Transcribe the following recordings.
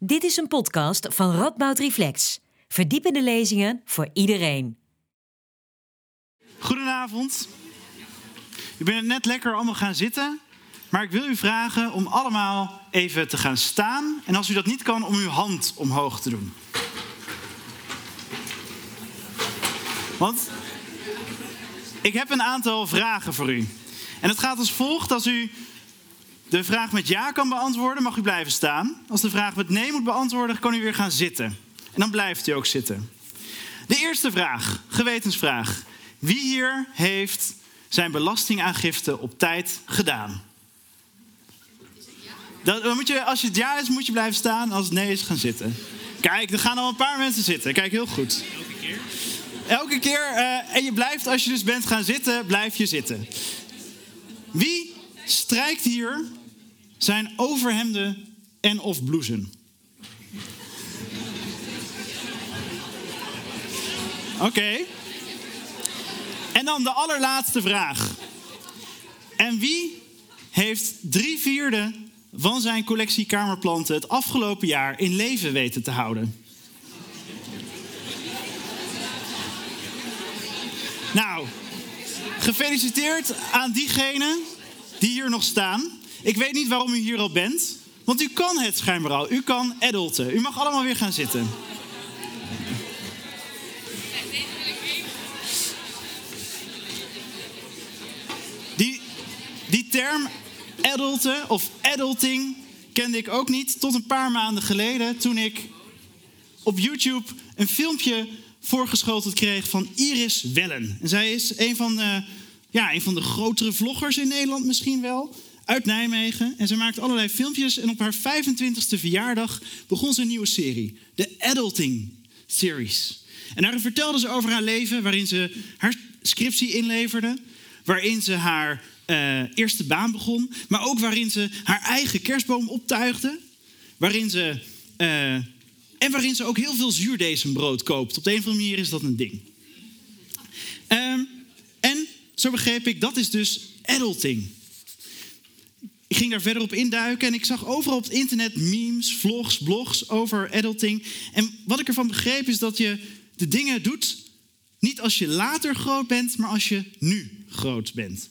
Dit is een podcast van Radboud Reflex. Verdiepende lezingen voor iedereen. Goedenavond. U bent net lekker allemaal gaan zitten. Maar ik wil u vragen om allemaal even te gaan staan. En als u dat niet kan, om uw hand omhoog te doen. Want ik heb een aantal vragen voor u. En het gaat als volgt. Als u de vraag met ja kan beantwoorden, mag u blijven staan. Als de vraag met nee moet beantwoorden, kan u weer gaan zitten. En dan blijft u ook zitten. De eerste vraag, gewetensvraag. Wie hier heeft zijn belastingaangifte op tijd gedaan? Dan moet je, als het ja is, moet je blijven staan. Als het nee is, gaan zitten. Kijk, er gaan al een paar mensen zitten. Kijk, heel goed. Elke keer? Elke keer. Uh, en je blijft, als je dus bent gaan zitten, blijf je zitten. Wie strijkt hier zijn overhemden en of blousen? Oké. En dan de allerlaatste vraag. En wie heeft drie vierde van zijn collectie kamerplanten het afgelopen jaar in leven weten te houden? Nou, gefeliciteerd aan diegenen die hier nog staan. Ik weet niet waarom u hier al bent, want u kan het schijnbaar al. U kan adulten. U mag allemaal weer gaan zitten. Die, die term adulten of adulting kende ik ook niet tot een paar maanden geleden toen ik op YouTube een filmpje voorgeschoteld kreeg van Iris Wellen. En zij is een van ja, een van de grotere vloggers in Nederland misschien wel uit Nijmegen. En ze maakt allerlei filmpjes. En op haar 25ste verjaardag begon ze een nieuwe serie. De Adulting Series. En daarin vertelde ze over haar leven, waarin ze haar scriptie inleverde. Waarin ze haar uh, eerste baan begon. Maar ook waarin ze haar eigen kerstboom optuigde. Waarin ze... Uh, en waarin ze ook heel veel zuurdesembrood koopt. Op de een of andere manier is dat een ding. Um, en zo begreep ik, dat is dus adulting. Ging daar verder op induiken en ik zag overal op het internet memes, vlogs, blogs over adulting. En wat ik ervan begreep is dat je de dingen doet niet als je later groot bent, maar als je nu groot bent.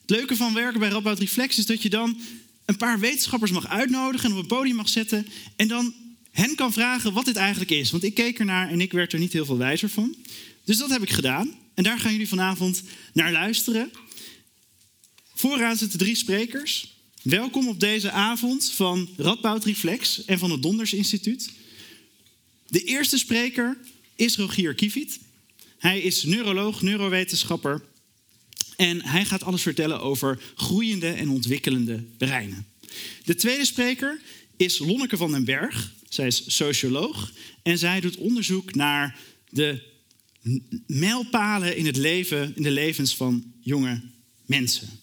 Het leuke van werken bij Radboud Reflex is dat je dan een paar wetenschappers mag uitnodigen en op een podium mag zetten en dan hen kan vragen wat dit eigenlijk is. Want ik keek ernaar en ik werd er niet heel veel wijzer van. Dus dat heb ik gedaan en daar gaan jullie vanavond naar luisteren. Vooraan zitten drie sprekers. Welkom op deze avond van Radboud Reflex en van het Donders Instituut. De eerste spreker is Rogier Kiviet. Hij is neuroloog, neurowetenschapper. En hij gaat alles vertellen over groeiende en ontwikkelende breinen. De tweede spreker is Lonneke van den Berg. Zij is socioloog en zij doet onderzoek naar de mijlpalen in het leven, in de levens van jonge mensen.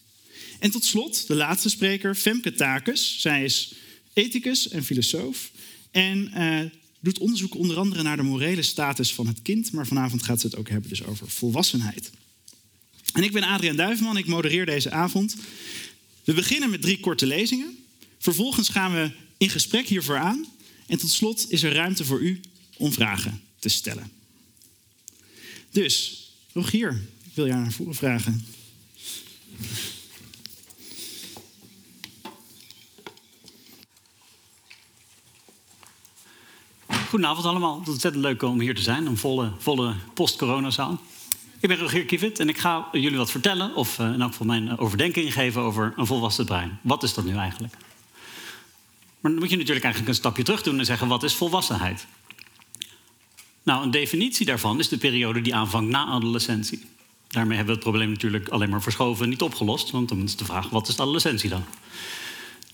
En tot slot, de laatste spreker, Femke Takes. Zij is ethicus en filosoof. En uh, doet onderzoek onder andere naar de morele status van het kind. Maar vanavond gaat ze het ook hebben dus over volwassenheid. En ik ben Adriaan Duivenman, ik modereer deze avond. We beginnen met drie korte lezingen. Vervolgens gaan we in gesprek hiervoor aan. En tot slot is er ruimte voor u om vragen te stellen. Dus, Rogier, ik wil jou naar voren vragen. Goedenavond allemaal. Het is ontzettend leuk om hier te zijn. Een volle, volle post-coronazaal. Ik ben Rogier Kievit en ik ga jullie wat vertellen... of uh, in elk geval mijn overdenking geven over een volwassen brein. Wat is dat nu eigenlijk? Maar dan moet je natuurlijk eigenlijk een stapje terug doen en zeggen... wat is volwassenheid? Nou, een definitie daarvan is de periode die aanvangt na adolescentie. Daarmee hebben we het probleem natuurlijk alleen maar verschoven en niet opgelost. Want dan is de vraag, wat is adolescentie dan?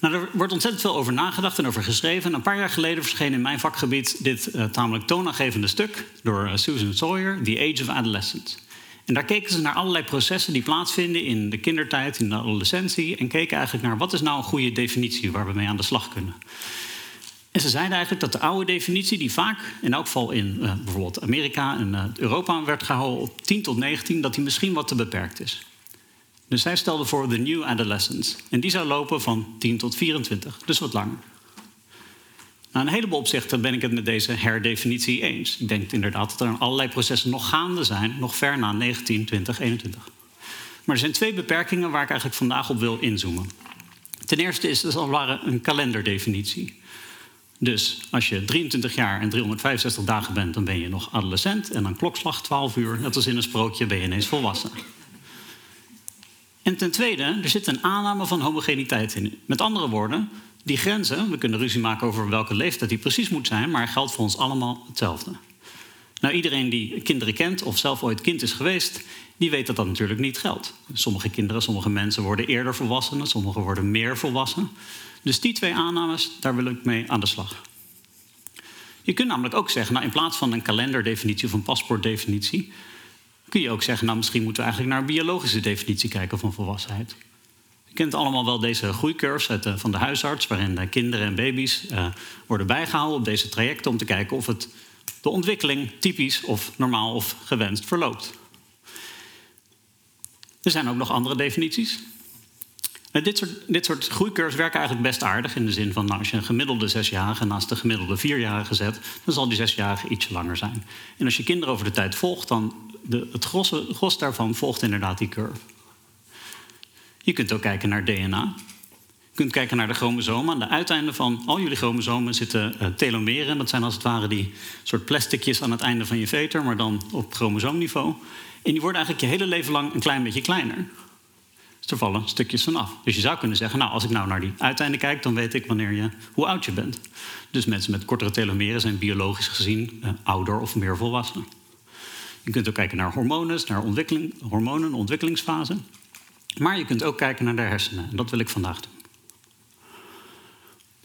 Nou, er wordt ontzettend veel over nagedacht en over geschreven. Een paar jaar geleden verscheen in mijn vakgebied dit uh, tamelijk toonaangevende stuk door uh, Susan Sawyer, The Age of Adolescence. En daar keken ze naar allerlei processen die plaatsvinden in de kindertijd, in de adolescentie. En keken eigenlijk naar wat is nou een goede definitie waar we mee aan de slag kunnen. En ze zeiden eigenlijk dat de oude definitie, die vaak in elk geval in uh, bijvoorbeeld Amerika en Europa werd gehouden op 10 tot 19, dat die misschien wat te beperkt is. Dus zij stelde voor de New Adolescence. En die zou lopen van 10 tot 24, dus wat langer. Nou, een heleboel opzichten ben ik het met deze herdefinitie eens. Ik denk inderdaad dat er allerlei processen nog gaande zijn, nog ver na 19, 20, 21. Maar er zijn twee beperkingen waar ik eigenlijk vandaag op wil inzoomen. Ten eerste is het als het ware een kalenderdefinitie. Dus als je 23 jaar en 365 dagen bent, dan ben je nog adolescent. En dan klokslag 12 uur, net als in een sprookje, ben je ineens volwassen. En ten tweede, er zit een aanname van homogeniteit in. Met andere woorden, die grenzen, we kunnen ruzie maken over welke leeftijd die precies moet zijn, maar geldt voor ons allemaal hetzelfde. Nou, iedereen die kinderen kent of zelf ooit kind is geweest, die weet dat dat natuurlijk niet geldt. Sommige kinderen, sommige mensen worden eerder volwassen, sommige worden meer volwassen. Dus die twee aannames, daar wil ik mee aan de slag. Je kunt namelijk ook zeggen, nou, in plaats van een kalenderdefinitie of een paspoortdefinitie, kun je ook zeggen, nou, misschien moeten we eigenlijk naar een biologische definitie kijken van volwassenheid. Je kent allemaal wel deze groeicurves uit de, van de huisarts, waarin kinderen en baby's uh, worden bijgehouden op deze trajecten om te kijken of het, de ontwikkeling typisch of normaal of gewenst verloopt. Er zijn ook nog andere definities. Dit soort, dit soort werken eigenlijk best aardig. In de zin van, nou, als je een gemiddelde zesjarige naast de gemiddelde vierjarige zet, dan zal die zesjarige ietsje langer zijn. En als je kinderen over de tijd volgt, dan de, het gros daarvan volgt inderdaad die curve. Je kunt ook kijken naar DNA. Je kunt kijken naar de chromosomen. Aan de uiteinden van al jullie chromosomen zitten uh, telomeren. Dat zijn als het ware die soort plasticjes aan het einde van je veter, maar dan op chromosoomniveau. En die worden eigenlijk je hele leven lang een klein beetje kleiner. Dus er vallen stukjes vanaf. Dus je zou kunnen zeggen, nou, als ik nou naar die uiteinden kijk, dan weet ik wanneer je, hoe oud je bent. Dus mensen met kortere telomeren zijn biologisch gezien uh, ouder of meer volwassen. Je kunt ook kijken naar hormonen, naar ontwikkeling, hormonen, ontwikkelingsfase. Maar je kunt ook kijken naar de hersenen. En dat wil ik vandaag doen.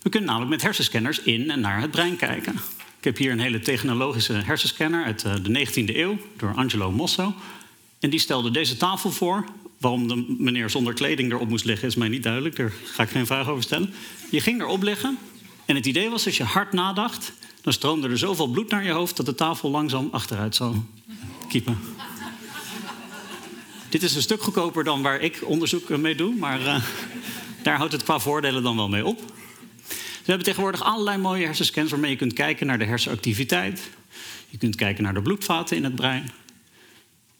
We kunnen namelijk met hersenscanners in en naar het brein kijken. Ik heb hier een hele technologische hersenscanner uit eh, de 19e eeuw door Angelo Mosso. En die stelde deze tafel voor. Waarom de meneer zonder kleding erop moest liggen is mij niet duidelijk. Daar ga ik geen vraag over stellen. Je ging erop liggen. En het idee was, als je hard nadacht, dan stroomde er zoveel bloed naar je hoofd dat de tafel langzaam achteruit zou kiepen. Dit is een stuk goedkoper dan waar ik onderzoek mee doe, maar uh, daar houdt het qua voordelen dan wel mee op. We hebben tegenwoordig allerlei mooie hersenscans waarmee je kunt kijken naar de hersenactiviteit. Je kunt kijken naar de bloedvaten in het brein.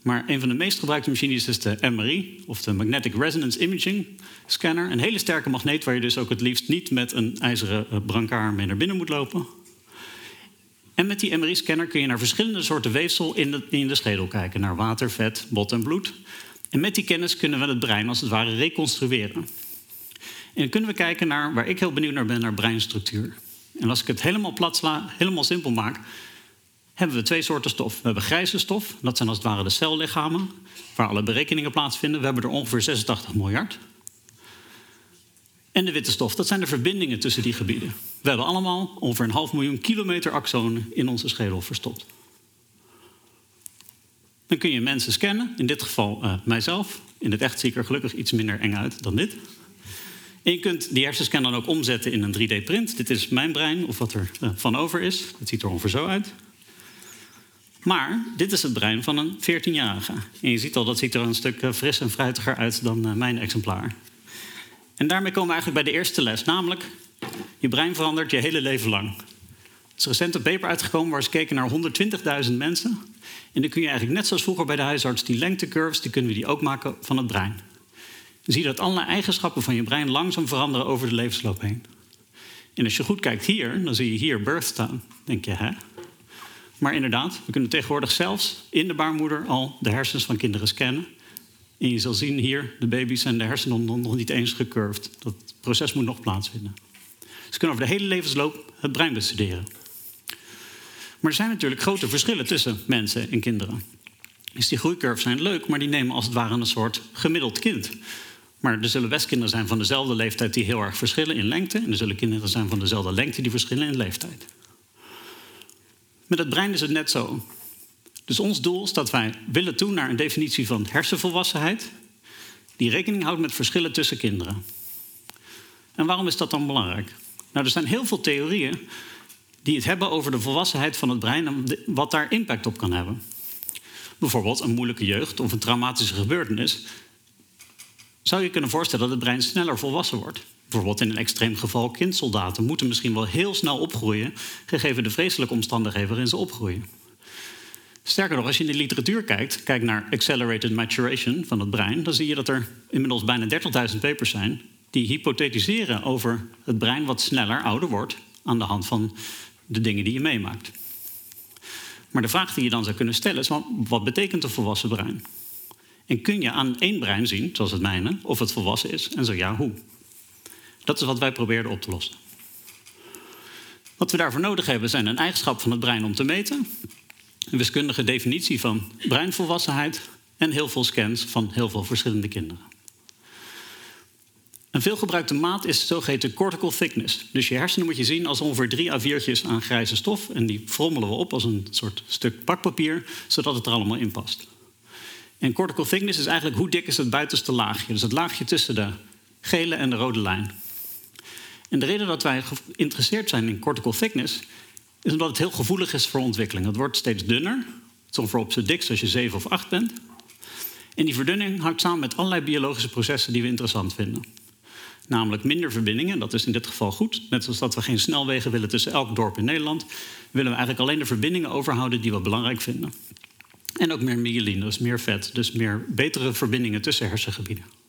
Maar een van de meest gebruikte machines is de MRI, of de Magnetic Resonance Imaging Scanner. Een hele sterke magneet waar je dus ook het liefst niet met een ijzeren eh, brancard mee naar binnen moet lopen. En met die MRI-scanner kun je naar verschillende soorten weefsel in de, in de schedel kijken. Naar water, vet, bot en bloed. En met die kennis kunnen we het brein als het ware reconstrueren. En dan kunnen we kijken naar, waar ik heel benieuwd naar ben, naar breinstructuur. En als ik het helemaal plat sla, helemaal simpel maak, hebben we twee soorten stof. We hebben grijze stof, dat zijn als het ware de cellichamen, waar alle berekeningen plaatsvinden. We hebben er ongeveer 86 miljard. En de witte stof, dat zijn de verbindingen tussen die gebieden. We hebben allemaal ongeveer een half miljoen kilometer axonen in onze schedel verstopt. Dan kun je mensen scannen, in dit geval uh, mijzelf. In het echt zie ik er gelukkig iets minder eng uit dan dit. En je kunt die hersenscan dan ook omzetten in een 3D-print. Dit is mijn brein, of wat er uh, van over is. Het ziet er ongeveer zo uit. Maar dit is het brein van een 14-jarige. En je ziet al, dat ziet er een stuk uh, fris en fruitiger uit dan mijn exemplaar. En daarmee komen we eigenlijk bij de eerste les, namelijk je brein verandert je hele leven lang. Er is recent een paper uitgekomen waar ze keken naar 120.000 mensen. En dan kun je eigenlijk net zoals vroeger bij de huisarts die lengtecurves, die kunnen we die ook maken van het brein. Je dat allerlei eigenschappen van je brein langzaam veranderen over de levensloop heen. En als je goed kijkt hier, dan zie je hier birth staan. denk je, hè? Maar inderdaad, we kunnen tegenwoordig zelfs in de baarmoeder al de hersens van kinderen scannen. En je zal zien hier, de baby's en de hersenen nog niet eens gecurved. Dat proces moet nog plaatsvinden. Ze kunnen over de hele levensloop het brein bestuderen. Maar er zijn natuurlijk grote verschillen tussen mensen en kinderen. Dus die groeicurves zijn leuk, maar die nemen als het ware een soort gemiddeld kind. Maar er zullen best kinderen zijn van dezelfde leeftijd die heel erg verschillen in lengte. En er zullen kinderen zijn van dezelfde lengte die verschillen in leeftijd. Met het brein is het net zo. Dus ons doel is dat wij willen toe naar een definitie van hersenvolwassenheid. die rekening houdt met verschillen tussen kinderen. En waarom is dat dan belangrijk? Nou, er zijn heel veel theorieën die het hebben over de volwassenheid van het brein en wat daar impact op kan hebben. Bijvoorbeeld een moeilijke jeugd of een traumatische gebeurtenis. Zou je kunnen voorstellen dat het brein sneller volwassen wordt? bijvoorbeeld in een extreem geval kindsoldaten, moeten misschien wel heel snel opgroeien, gegeven de vreselijke omstandigheden waarin ze opgroeien. Sterker nog, als je in de literatuur kijkt, kijk naar accelerated maturation van het brein, dan zie je dat er inmiddels bijna 30.000 papers zijn die hypothetiseren over het brein wat sneller ouder wordt aan de hand van de dingen die je meemaakt. Maar de vraag die je dan zou kunnen stellen is: wat betekent een volwassen brein? En kun je aan één brein zien, zoals het mijne, of het volwassen is en zo ja, hoe? Dat is wat wij probeerden op te lossen. Wat we daarvoor nodig hebben zijn een eigenschap van het brein om te meten, een wiskundige definitie van breinvolwassenheid en heel veel scans van heel veel verschillende kinderen. Een veelgebruikte maat is zogeheten cortical thickness. Dus je hersenen moet je zien als ongeveer drie A4'tjes aan grijze stof. En die frommelen we op als een soort stuk pakpapier, zodat het er allemaal in past. En cortical thickness is eigenlijk hoe dik is het buitenste laagje. Dus het laagje tussen de gele en de rode lijn. En de reden dat wij geïnteresseerd zijn in cortical thickness... is omdat het heel gevoelig is voor ontwikkeling. Het wordt steeds dunner. Het is op zo dik als je 7 of 8 bent. En die verdunning hangt samen met allerlei biologische processen die we interessant vinden. Namelijk minder verbindingen, dat is in dit geval goed. Net zoals dat we geen snelwegen willen tussen elk dorp in Nederland... willen we eigenlijk alleen de verbindingen overhouden die we belangrijk vinden. En ook meer myeline, dus meer vet. Dus meer betere verbindingen tussen hersengebieden.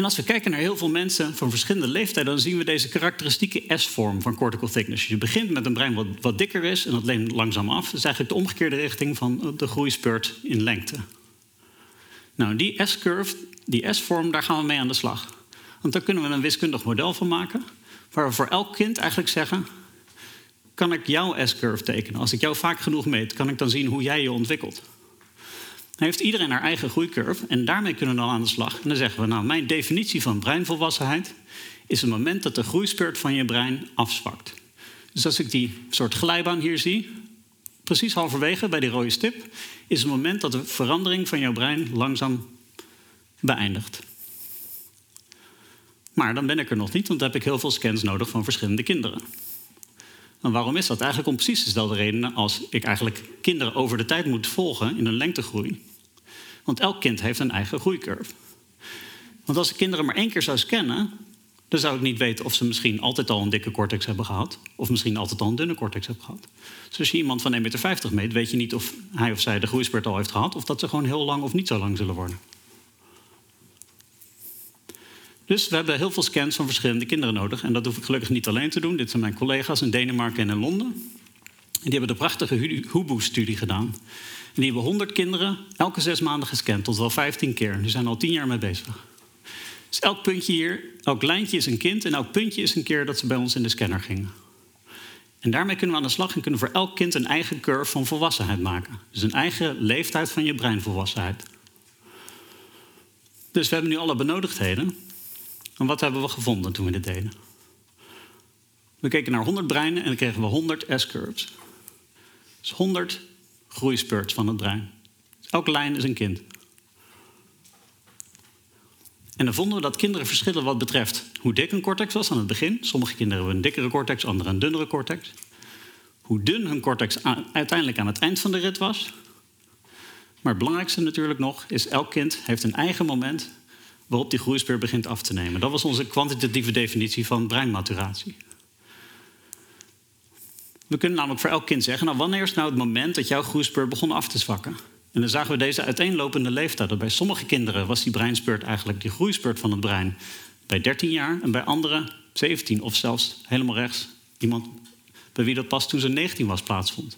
En als we kijken naar heel veel mensen van verschillende leeftijden, dan zien we deze karakteristieke S-vorm van cortical thickness. Je begint met een brein wat, wat dikker is en dat leent langzaam af. Dat is eigenlijk de omgekeerde richting van de groeispurt in lengte. Nou, die S-curve, die S-vorm, daar gaan we mee aan de slag. Want daar kunnen we een wiskundig model van maken, waar we voor elk kind eigenlijk zeggen: kan ik jouw S-curve tekenen? Als ik jou vaak genoeg meet, kan ik dan zien hoe jij je ontwikkelt. Dan heeft iedereen haar eigen groeicurve en daarmee kunnen we dan aan de slag. En dan zeggen we, nou, mijn definitie van breinvolwassenheid is het moment dat de groeispurt van je brein afzwakt. Dus als ik die soort glijbaan hier zie, precies halverwege bij die rode stip, is het moment dat de verandering van jouw brein langzaam beëindigt. Maar dan ben ik er nog niet, want dan heb ik heel veel scans nodig van verschillende kinderen. En waarom is dat? Eigenlijk om precies dezelfde redenen als ik eigenlijk kinderen over de tijd moet volgen in hun lengtegroei. Want elk kind heeft een eigen groeicurve. Want als ik kinderen maar één keer zou scannen, dan zou ik niet weten of ze misschien altijd al een dikke cortex hebben gehad, of misschien altijd al een dunne cortex hebben gehad. Dus als je iemand van 1,50 meter meet, weet je niet of hij of zij de groeispurt al heeft gehad, of dat ze gewoon heel lang of niet zo lang zullen worden. Dus we hebben heel veel scans van verschillende kinderen nodig. En dat hoef ik gelukkig niet alleen te doen. Dit zijn mijn collega's in Denemarken en in Londen. En die hebben de prachtige Hubu-studie gedaan. En die hebben 100 kinderen elke zes maanden gescand, tot wel 15 keer. Die zijn al 10 jaar mee bezig. Dus elk puntje hier, elk lijntje is een kind en elk puntje is een keer dat ze bij ons in de scanner gingen. En daarmee kunnen we aan de slag en kunnen voor elk kind een eigen curve van volwassenheid maken. Dus een eigen leeftijd van je breinvolwassenheid. Dus we hebben nu alle benodigdheden. En wat hebben we gevonden toen we dit deden? We keken naar 100 breinen en dan kregen we 100 S-curves. Dus 100 groeispurts van het brein. elke lijn is een kind. En dan vonden we dat kinderen verschillen wat betreft hoe dik een cortex was aan het begin. Sommige kinderen hebben een dikkere cortex, anderen een dunnere cortex. Hoe dun hun cortex uiteindelijk aan het eind van de rit was. Maar het belangrijkste natuurlijk nog is, elk kind heeft een eigen moment waarop die groeispur begint af te nemen. Dat was onze kwantitatieve definitie van breinmaturatie. We kunnen namelijk voor elk kind zeggen, nou wanneer is nou het moment dat jouw groeispurt begon af te zwakken? En dan zagen we deze uiteenlopende leeftijden. Bij sommige kinderen was die breinspurt eigenlijk die groeispurt van het brein bij 13 jaar en bij anderen 17 of zelfs helemaal rechts iemand bij wie dat pas toen ze 19 was plaatsvond.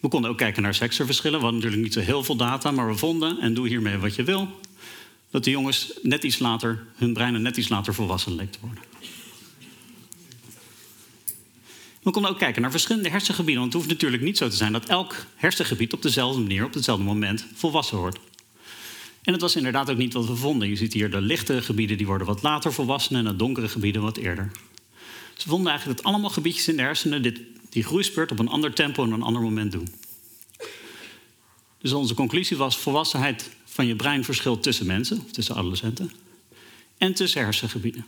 We konden ook kijken naar seksenverschillen. We hadden natuurlijk niet zo heel veel data, maar we vonden, en doe hiermee wat je wil, dat de jongens net iets later, hun breinen net iets later volwassen leek te worden. We konden ook kijken naar verschillende hersengebieden. Want het hoeft natuurlijk niet zo te zijn dat elk hersengebied op dezelfde manier, op hetzelfde moment, volwassen wordt. En het was inderdaad ook niet wat we vonden. Je ziet hier de lichte gebieden die worden wat later volwassen en de donkere gebieden wat eerder. Ze vonden eigenlijk dat allemaal gebiedjes in de hersenen dit, die groeispurt op een ander tempo en een ander moment doen. Dus onze conclusie was: volwassenheid van je brein verschilt tussen mensen, of tussen adolescenten, en tussen hersengebieden.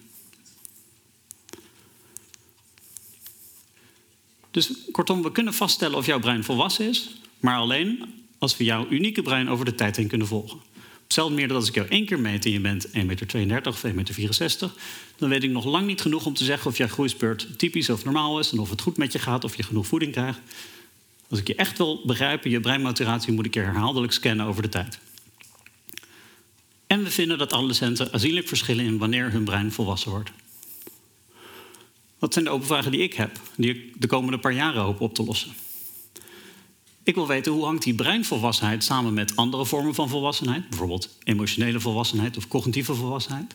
Dus kortom, we kunnen vaststellen of jouw brein volwassen is, maar alleen als we jouw unieke brein over de tijd heen kunnen volgen. Zelfs meer dat als ik jou één keer meet en je bent 1,32 meter of 1,64 meter... dan weet ik nog lang niet genoeg om te zeggen of jouw groeispurt typisch of normaal is... en of het goed met je gaat, of je genoeg voeding krijgt. Als ik je echt wil begrijpen, je breinmaturatie moet ik je herhaaldelijk scannen over de tijd. En we vinden dat adolescenten aanzienlijk verschillen in wanneer hun brein volwassen wordt. Wat zijn de open vragen die ik heb, die ik de komende paar jaren hoop op te lossen? Ik wil weten hoe hangt die breinvolwassenheid samen met andere vormen van volwassenheid, bijvoorbeeld emotionele volwassenheid of cognitieve volwassenheid.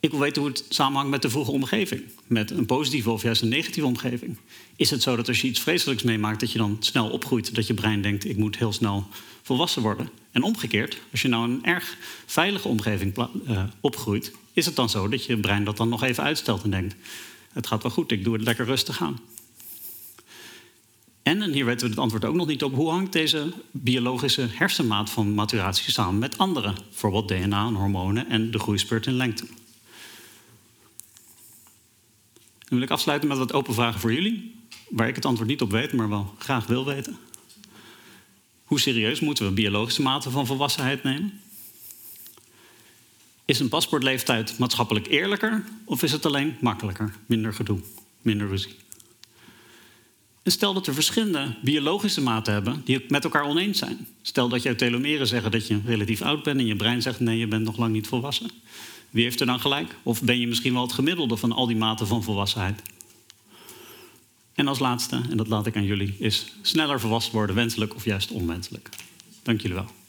Ik wil weten hoe het samenhangt met de vroege omgeving, met een positieve of juist een negatieve omgeving. Is het zo dat als je iets vreselijks meemaakt, dat je dan snel opgroeit, dat je brein denkt: ik moet heel snel volwassen worden? En omgekeerd, als je nou een erg veilige omgeving uh, opgroeit, is het dan zo dat je brein dat dan nog even uitstelt en denkt: het gaat wel goed, ik doe het lekker rustig aan. En, en hier weten we het antwoord ook nog niet op, hoe hangt deze biologische hersenmaat van maturatie samen met andere, bijvoorbeeld DNA en hormonen en de groeispurt in lengte? Dan wil ik afsluiten met wat open vragen voor jullie, waar ik het antwoord niet op weet, maar wel graag wil weten. Hoe serieus moeten we biologische maten van volwassenheid nemen? Is een paspoortleeftijd maatschappelijk eerlijker of is het alleen makkelijker? Minder gedoe, minder ruzie. En stel dat er verschillende biologische maten hebben die het met elkaar oneens zijn. Stel dat jouw telomeren zeggen dat je relatief oud bent en je brein zegt nee, je bent nog lang niet volwassen. Wie heeft er dan gelijk? Of ben je misschien wel het gemiddelde van al die maten van volwassenheid? En als laatste, en dat laat ik aan jullie, is sneller volwassen worden wenselijk of juist onwenselijk? Dank jullie wel.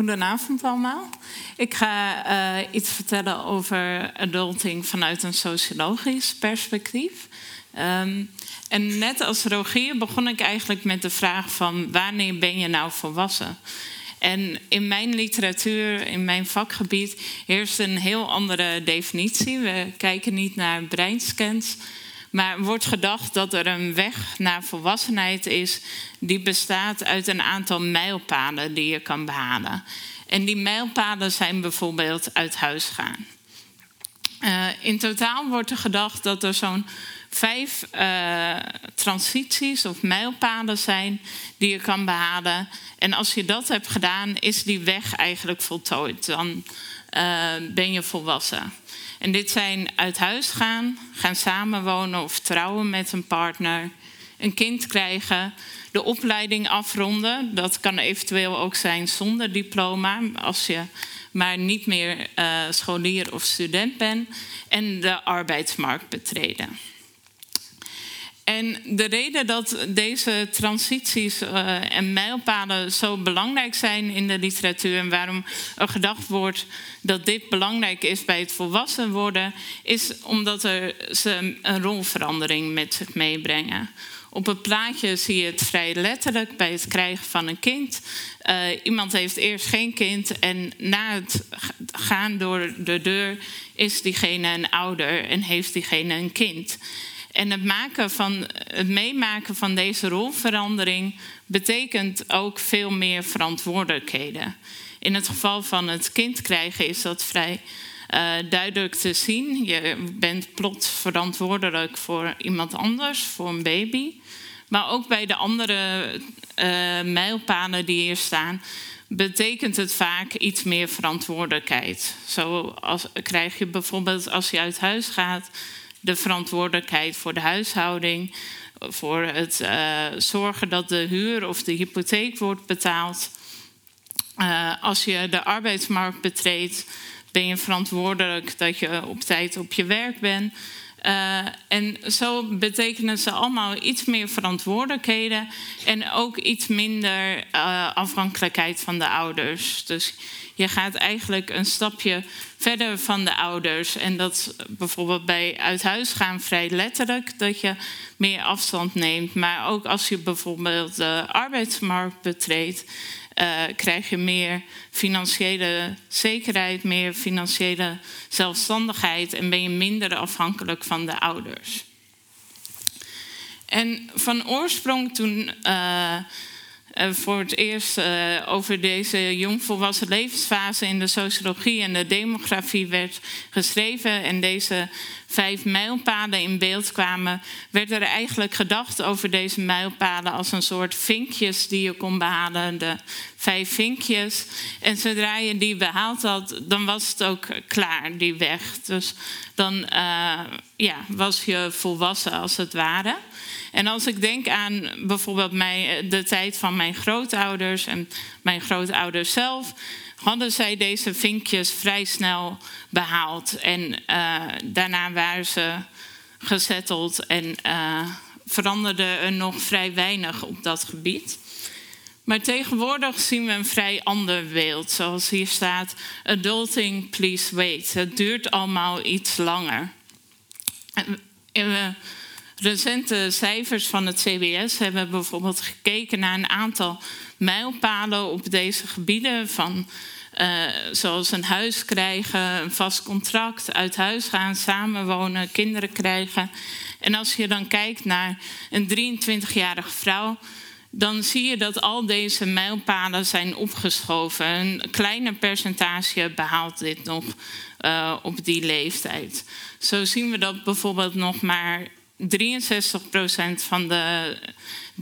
Goedenavond allemaal. Ik ga uh, iets vertellen over adulting vanuit een sociologisch perspectief. Um, en net als Rogier begon ik eigenlijk met de vraag van wanneer ben je nou volwassen? En in mijn literatuur, in mijn vakgebied, heerst een heel andere definitie. We kijken niet naar breinscans, maar wordt gedacht dat er een weg naar volwassenheid is die bestaat uit een aantal mijlpalen die je kan behalen. En die mijlpalen zijn bijvoorbeeld uit huis gaan. Uh, in totaal wordt er gedacht dat er zo'n vijf uh, transities of mijlpalen zijn die je kan behalen. En als je dat hebt gedaan, is die weg eigenlijk voltooid. Dan uh, ben je volwassen. En dit zijn uit huis gaan, gaan samenwonen of trouwen met een partner, een kind krijgen, de opleiding afronden. Dat kan eventueel ook zijn zonder diploma, als je maar niet meer uh, scholier of student bent, en de arbeidsmarkt betreden. En de reden dat deze transities uh, en mijlpalen zo belangrijk zijn in de literatuur en waarom er gedacht wordt dat dit belangrijk is bij het volwassen worden, is omdat er ze een rolverandering met zich meebrengen. Op het plaatje zie je het vrij letterlijk bij het krijgen van een kind. Uh, iemand heeft eerst geen kind en na het gaan door de deur is diegene een ouder en heeft diegene een kind. En het, van, het meemaken van deze rolverandering betekent ook veel meer verantwoordelijkheden. In het geval van het kind krijgen is dat vrij uh, duidelijk te zien. Je bent plots verantwoordelijk voor iemand anders, voor een baby. Maar ook bij de andere uh, mijlpalen die hier staan, betekent het vaak iets meer verantwoordelijkheid. Zo als, krijg je bijvoorbeeld als je uit huis gaat de verantwoordelijkheid voor de huishouding, voor het uh, zorgen dat de huur of de hypotheek wordt betaald. Uh, als je de arbeidsmarkt betreedt, ben je verantwoordelijk dat je op tijd op je werk bent. Uh, en zo betekenen ze allemaal iets meer verantwoordelijkheden en ook iets minder uh, afhankelijkheid van de ouders. Dus je gaat eigenlijk een stapje verder van de ouders. En dat bijvoorbeeld bij uit huis gaan vrij letterlijk, dat je meer afstand neemt. Maar ook als je bijvoorbeeld de arbeidsmarkt betreedt, uh, krijg je meer financiële zekerheid, meer financiële zelfstandigheid en ben je minder afhankelijk van de ouders. En van oorsprong toen. Uh, voor het eerst uh, over deze jongvolwassen levensfase in de sociologie en de demografie werd geschreven en deze vijf mijlpalen in beeld kwamen, werd er eigenlijk gedacht over deze mijlpalen als een soort vinkjes die je kon behalen, de vijf vinkjes. En zodra je die behaald had, dan was het ook klaar, die weg. Dus dan uh, ja, was je volwassen als het ware. En als ik denk aan bijvoorbeeld mijn, de tijd van mijn grootouders en mijn grootouders zelf, hadden zij deze vinkjes vrij snel behaald. En uh, daarna waren ze gezetteld en uh, veranderde er nog vrij weinig op dat gebied. Maar tegenwoordig zien we een vrij ander beeld. Zoals hier staat: Adulting, please wait. Het duurt allemaal iets langer. En we recente cijfers van het CBS hebben bijvoorbeeld gekeken naar een aantal mijlpalen op deze gebieden. Van, uh, zoals een huis krijgen, een vast contract, uit huis gaan, samenwonen, kinderen krijgen. En als je dan kijkt naar een 23-jarige vrouw, dan zie je dat al deze mijlpalen zijn opgeschoven. Een kleiner percentage behaalt dit nog uh, op die leeftijd. Zo zien we dat bijvoorbeeld nog maar 63% van de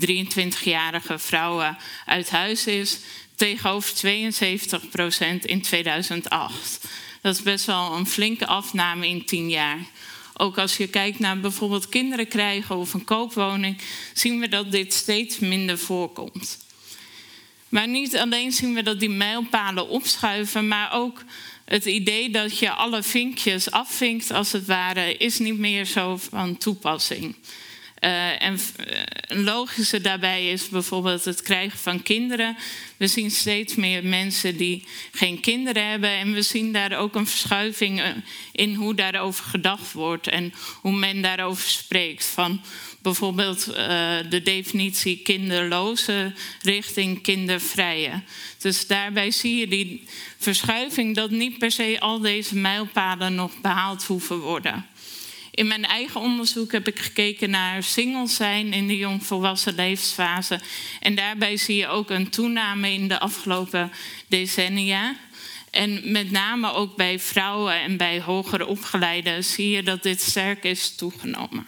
23-jarige vrouwen uit huis is, tegenover 72% in 2008. Dat is best wel een flinke afname in 10 jaar. Ook als je kijkt naar bijvoorbeeld kinderen krijgen of een koopwoning, zien we dat dit steeds minder voorkomt. Maar niet alleen zien we dat die mijlpalen opschuiven, maar ook het idee dat je alle vinkjes afvinkt, als het ware, is niet meer zo van toepassing. Uh, en eh, een logische daarbij is bijvoorbeeld het krijgen van kinderen. We zien steeds meer mensen die geen kinderen hebben. En we zien daar ook een verschuiving eh, in hoe daarover gedacht wordt en hoe men daarover spreekt. Van bijvoorbeeld uh, de definitie kinderloze richting kindervrije. Dus daarbij zie je die verschuiving dat niet per se al deze mijlpalen nog behaald hoeven worden. In mijn eigen onderzoek heb ik gekeken naar singles zijn in de jongvolwassen levensfase. En daarbij zie je ook een toename in de afgelopen decennia. En met name ook bij vrouwen en bij hoger opgeleiden zie je dat dit sterk is toegenomen.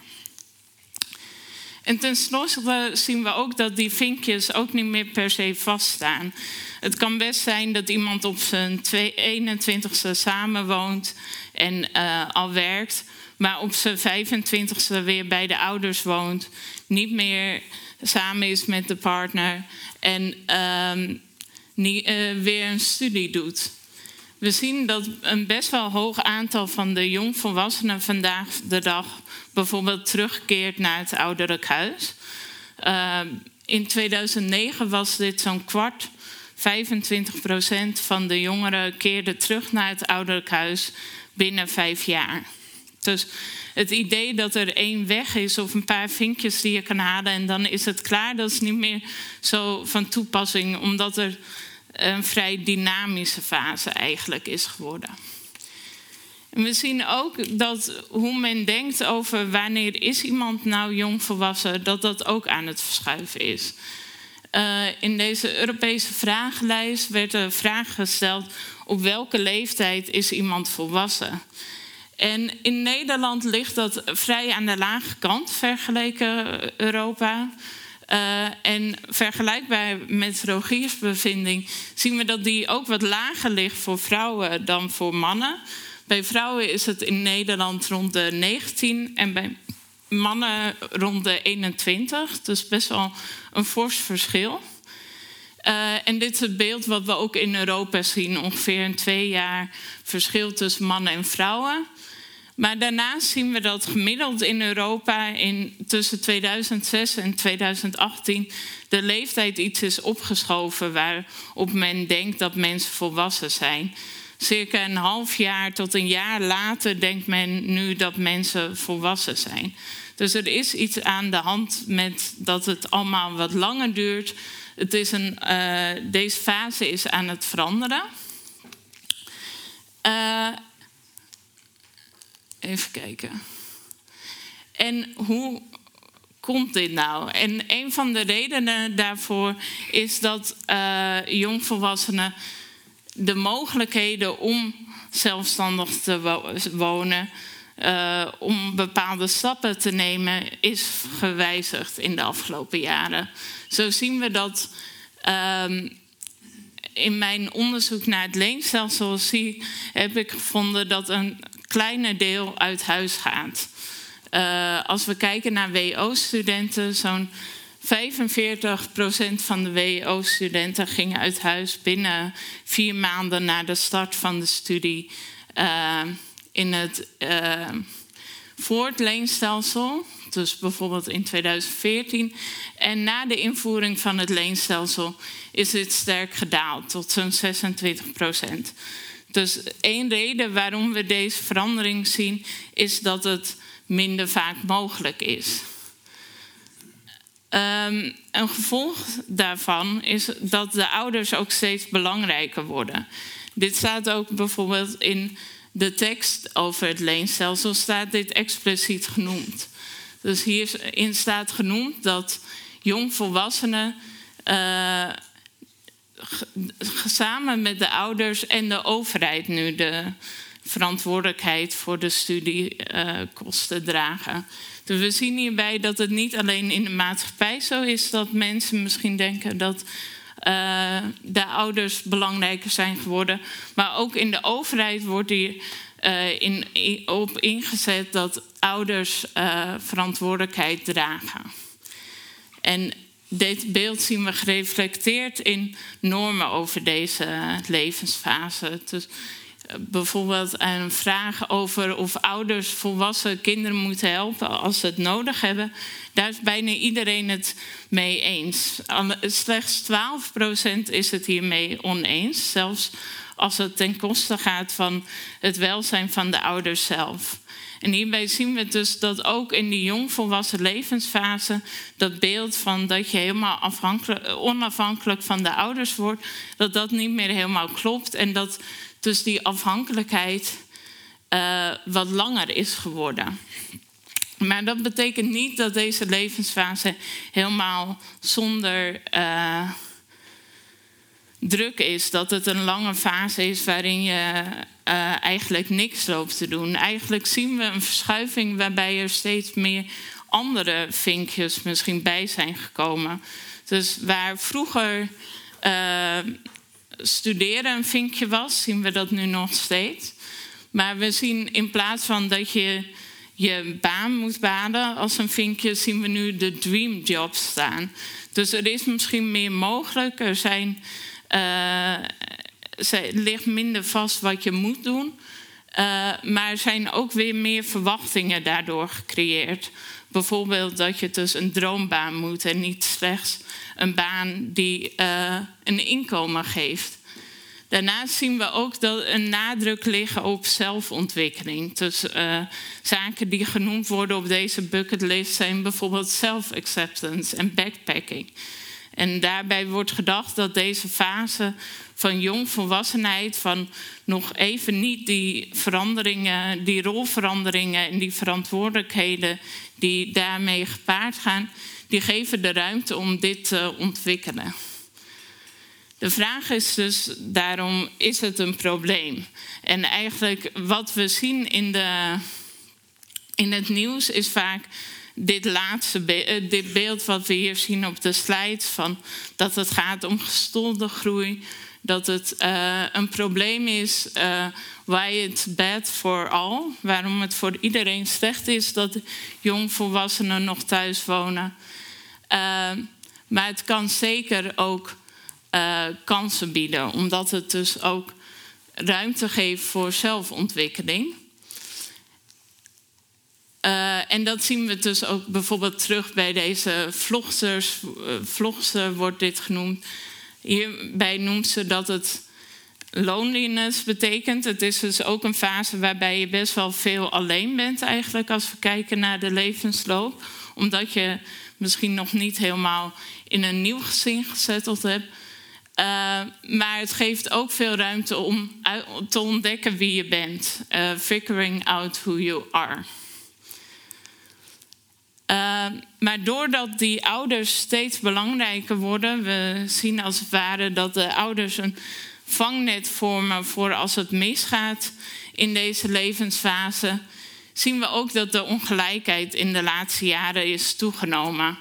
En tenslotte zien we ook dat die vinkjes ook niet meer per se vaststaan. Het kan best zijn dat iemand op zijn 21ste samenwoont en uh, al werkt, maar op zijn 25ste weer bij de ouders woont, niet meer samen is met de partner en uh, niet, uh, weer een studie doet. We zien dat een best wel hoog aantal van de jongvolwassenen vandaag de dag bijvoorbeeld terugkeert naar het ouderlijk huis. Uh, in 2009 was dit zo'n kwart. 25 procent van de jongeren keerde terug naar het ouderlijk huis binnen vijf jaar. Dus het idee dat er één weg is of een paar vinkjes die je kan halen en dan is het klaar, dat is niet meer zo van toepassing, omdat er een vrij dynamische fase eigenlijk is geworden. En we zien ook dat hoe men denkt over wanneer is iemand nou jong volwassen, dat dat ook aan het verschuiven is. Uh, in deze Europese vragenlijst werd de vraag gesteld: op welke leeftijd is iemand volwassen? En in Nederland ligt dat vrij aan de lage kant vergeleken Europa. Uh, en vergelijkbaar met Rogiers bevinding zien we dat die ook wat lager ligt voor vrouwen dan voor mannen. Bij vrouwen is het in Nederland rond de 19 en bij mannen rond de 21. Dus best wel een fors verschil. Uh, en dit is het beeld wat we ook in Europa zien. Ongeveer een twee jaar verschil tussen mannen en vrouwen. Maar daarnaast zien we dat gemiddeld in Europa in tussen 2006 en 2018 de leeftijd iets is opgeschoven waarop men denkt dat mensen volwassen zijn. Circa een half jaar tot een jaar later denkt men nu dat mensen volwassen zijn. Dus er is iets aan de hand met dat het allemaal wat langer duurt. Het is een, uh, deze fase is aan het veranderen. Uh, even kijken. En hoe komt dit nou? En een van de redenen daarvoor is dat uh, jongvolwassenen de mogelijkheden om zelfstandig te wonen, uh, om bepaalde stappen te nemen, is gewijzigd in de afgelopen jaren. Zo zien we dat uh, in mijn onderzoek naar het leenstelsel zie, heb ik gevonden dat een kleine deel uit huis gaat. Uh, als we kijken naar WO-studenten, zo'n 45% van de WO-studenten gingen uit huis binnen vier maanden na de start van de studie uh, in het uh, voor het leenstelsel. Dus bijvoorbeeld in 2014. En na de invoering van het leenstelsel is dit sterk gedaald tot zo'n 26 procent. Dus één reden waarom we deze verandering zien, is dat het minder vaak mogelijk is. Um, een gevolg daarvan is dat de ouders ook steeds belangrijker worden. Dit staat ook bijvoorbeeld in de tekst over het leenstelsel, staat dit expliciet genoemd. Dus hierin staat genoemd dat jongvolwassenen uh, samen met de ouders en de overheid nu de verantwoordelijkheid voor de studiekosten uh, dragen. Dus we zien hierbij dat het niet alleen in de maatschappij zo is dat mensen misschien denken dat uh, de ouders belangrijker zijn geworden, maar ook in de overheid wordt hier uh, in, op ingezet dat ouders verantwoordelijkheid dragen. En dit beeld zien we gereflecteerd in normen over deze levensfase. Dus bijvoorbeeld een vraag over of ouders volwassen kinderen moeten helpen als ze het nodig hebben. Daar is bijna iedereen het mee eens. Slechts 12% is het hiermee oneens, zelfs als het ten koste gaat van het welzijn van de ouders zelf. En hierbij zien we dus dat ook in die jongvolwassen levensfase dat beeld van dat je helemaal onafhankelijk van de ouders wordt, dat dat niet meer helemaal klopt en dat dus die afhankelijkheid uh, wat langer is geworden. Maar dat betekent niet dat deze levensfase helemaal zonder uh, druk is. Dat het een lange fase is waarin je uh, eigenlijk niks loopt te doen. Eigenlijk zien we een verschuiving waarbij er steeds meer andere vinkjes misschien bij zijn gekomen. Dus waar vroeger uh, studeren een vinkje was, zien we dat nu nog steeds. Maar we zien in plaats van dat je je baan moet baden als een vinkje, zien we nu de dream job staan. Dus er is misschien meer mogelijk. Er zijn, uh, ligt minder vast wat je moet doen. Uh, maar er zijn ook weer meer verwachtingen daardoor gecreëerd. Bijvoorbeeld dat je dus een droombaan moet en niet slechts een baan die uh, een inkomen geeft. Daarnaast zien we ook dat een nadruk liggen op zelfontwikkeling. Dus zaken die genoemd worden op deze bucketlist zijn bijvoorbeeld self-acceptance en backpacking. En daarbij wordt gedacht dat deze fase van jongvolwassenheid, van nog even niet die veranderingen, die rolveranderingen en die verantwoordelijkheden die daarmee gepaard gaan, die geven de ruimte om dit te ontwikkelen. De vraag is dus daarom, is het een probleem? En eigenlijk wat we zien in, de, in het nieuws is vaak dit laatste be dit beeld wat we hier zien op de slide... Van dat het gaat om gestolde groei, dat het uh, een probleem is... Uh, why it's bad for all, waarom het voor iedereen slecht is... dat jongvolwassenen nog thuis wonen. Maar het kan zeker ook kansen bieden, omdat het dus ook ruimte geeft voor zelfontwikkeling. Uh, en dat zien we dus ook bijvoorbeeld terug bij deze vlogsters. Uh, vlogster wordt dit genoemd. Hierbij noemt ze dat het loneliness betekent. Het is dus ook een fase waarbij je best wel veel alleen bent eigenlijk als we kijken naar de levensloop. Omdat je misschien nog niet helemaal in een nieuw gezin gezetteld hebt. Uh, maar het geeft ook veel ruimte om te ontdekken wie je bent. Figuring out who you are. Uh, maar doordat die ouders steeds belangrijker worden, we zien als het ware dat de ouders een vangnet vormen voor als het misgaat in deze levensfase, zien we ook dat de ongelijkheid in de laatste jaren is toegenomen.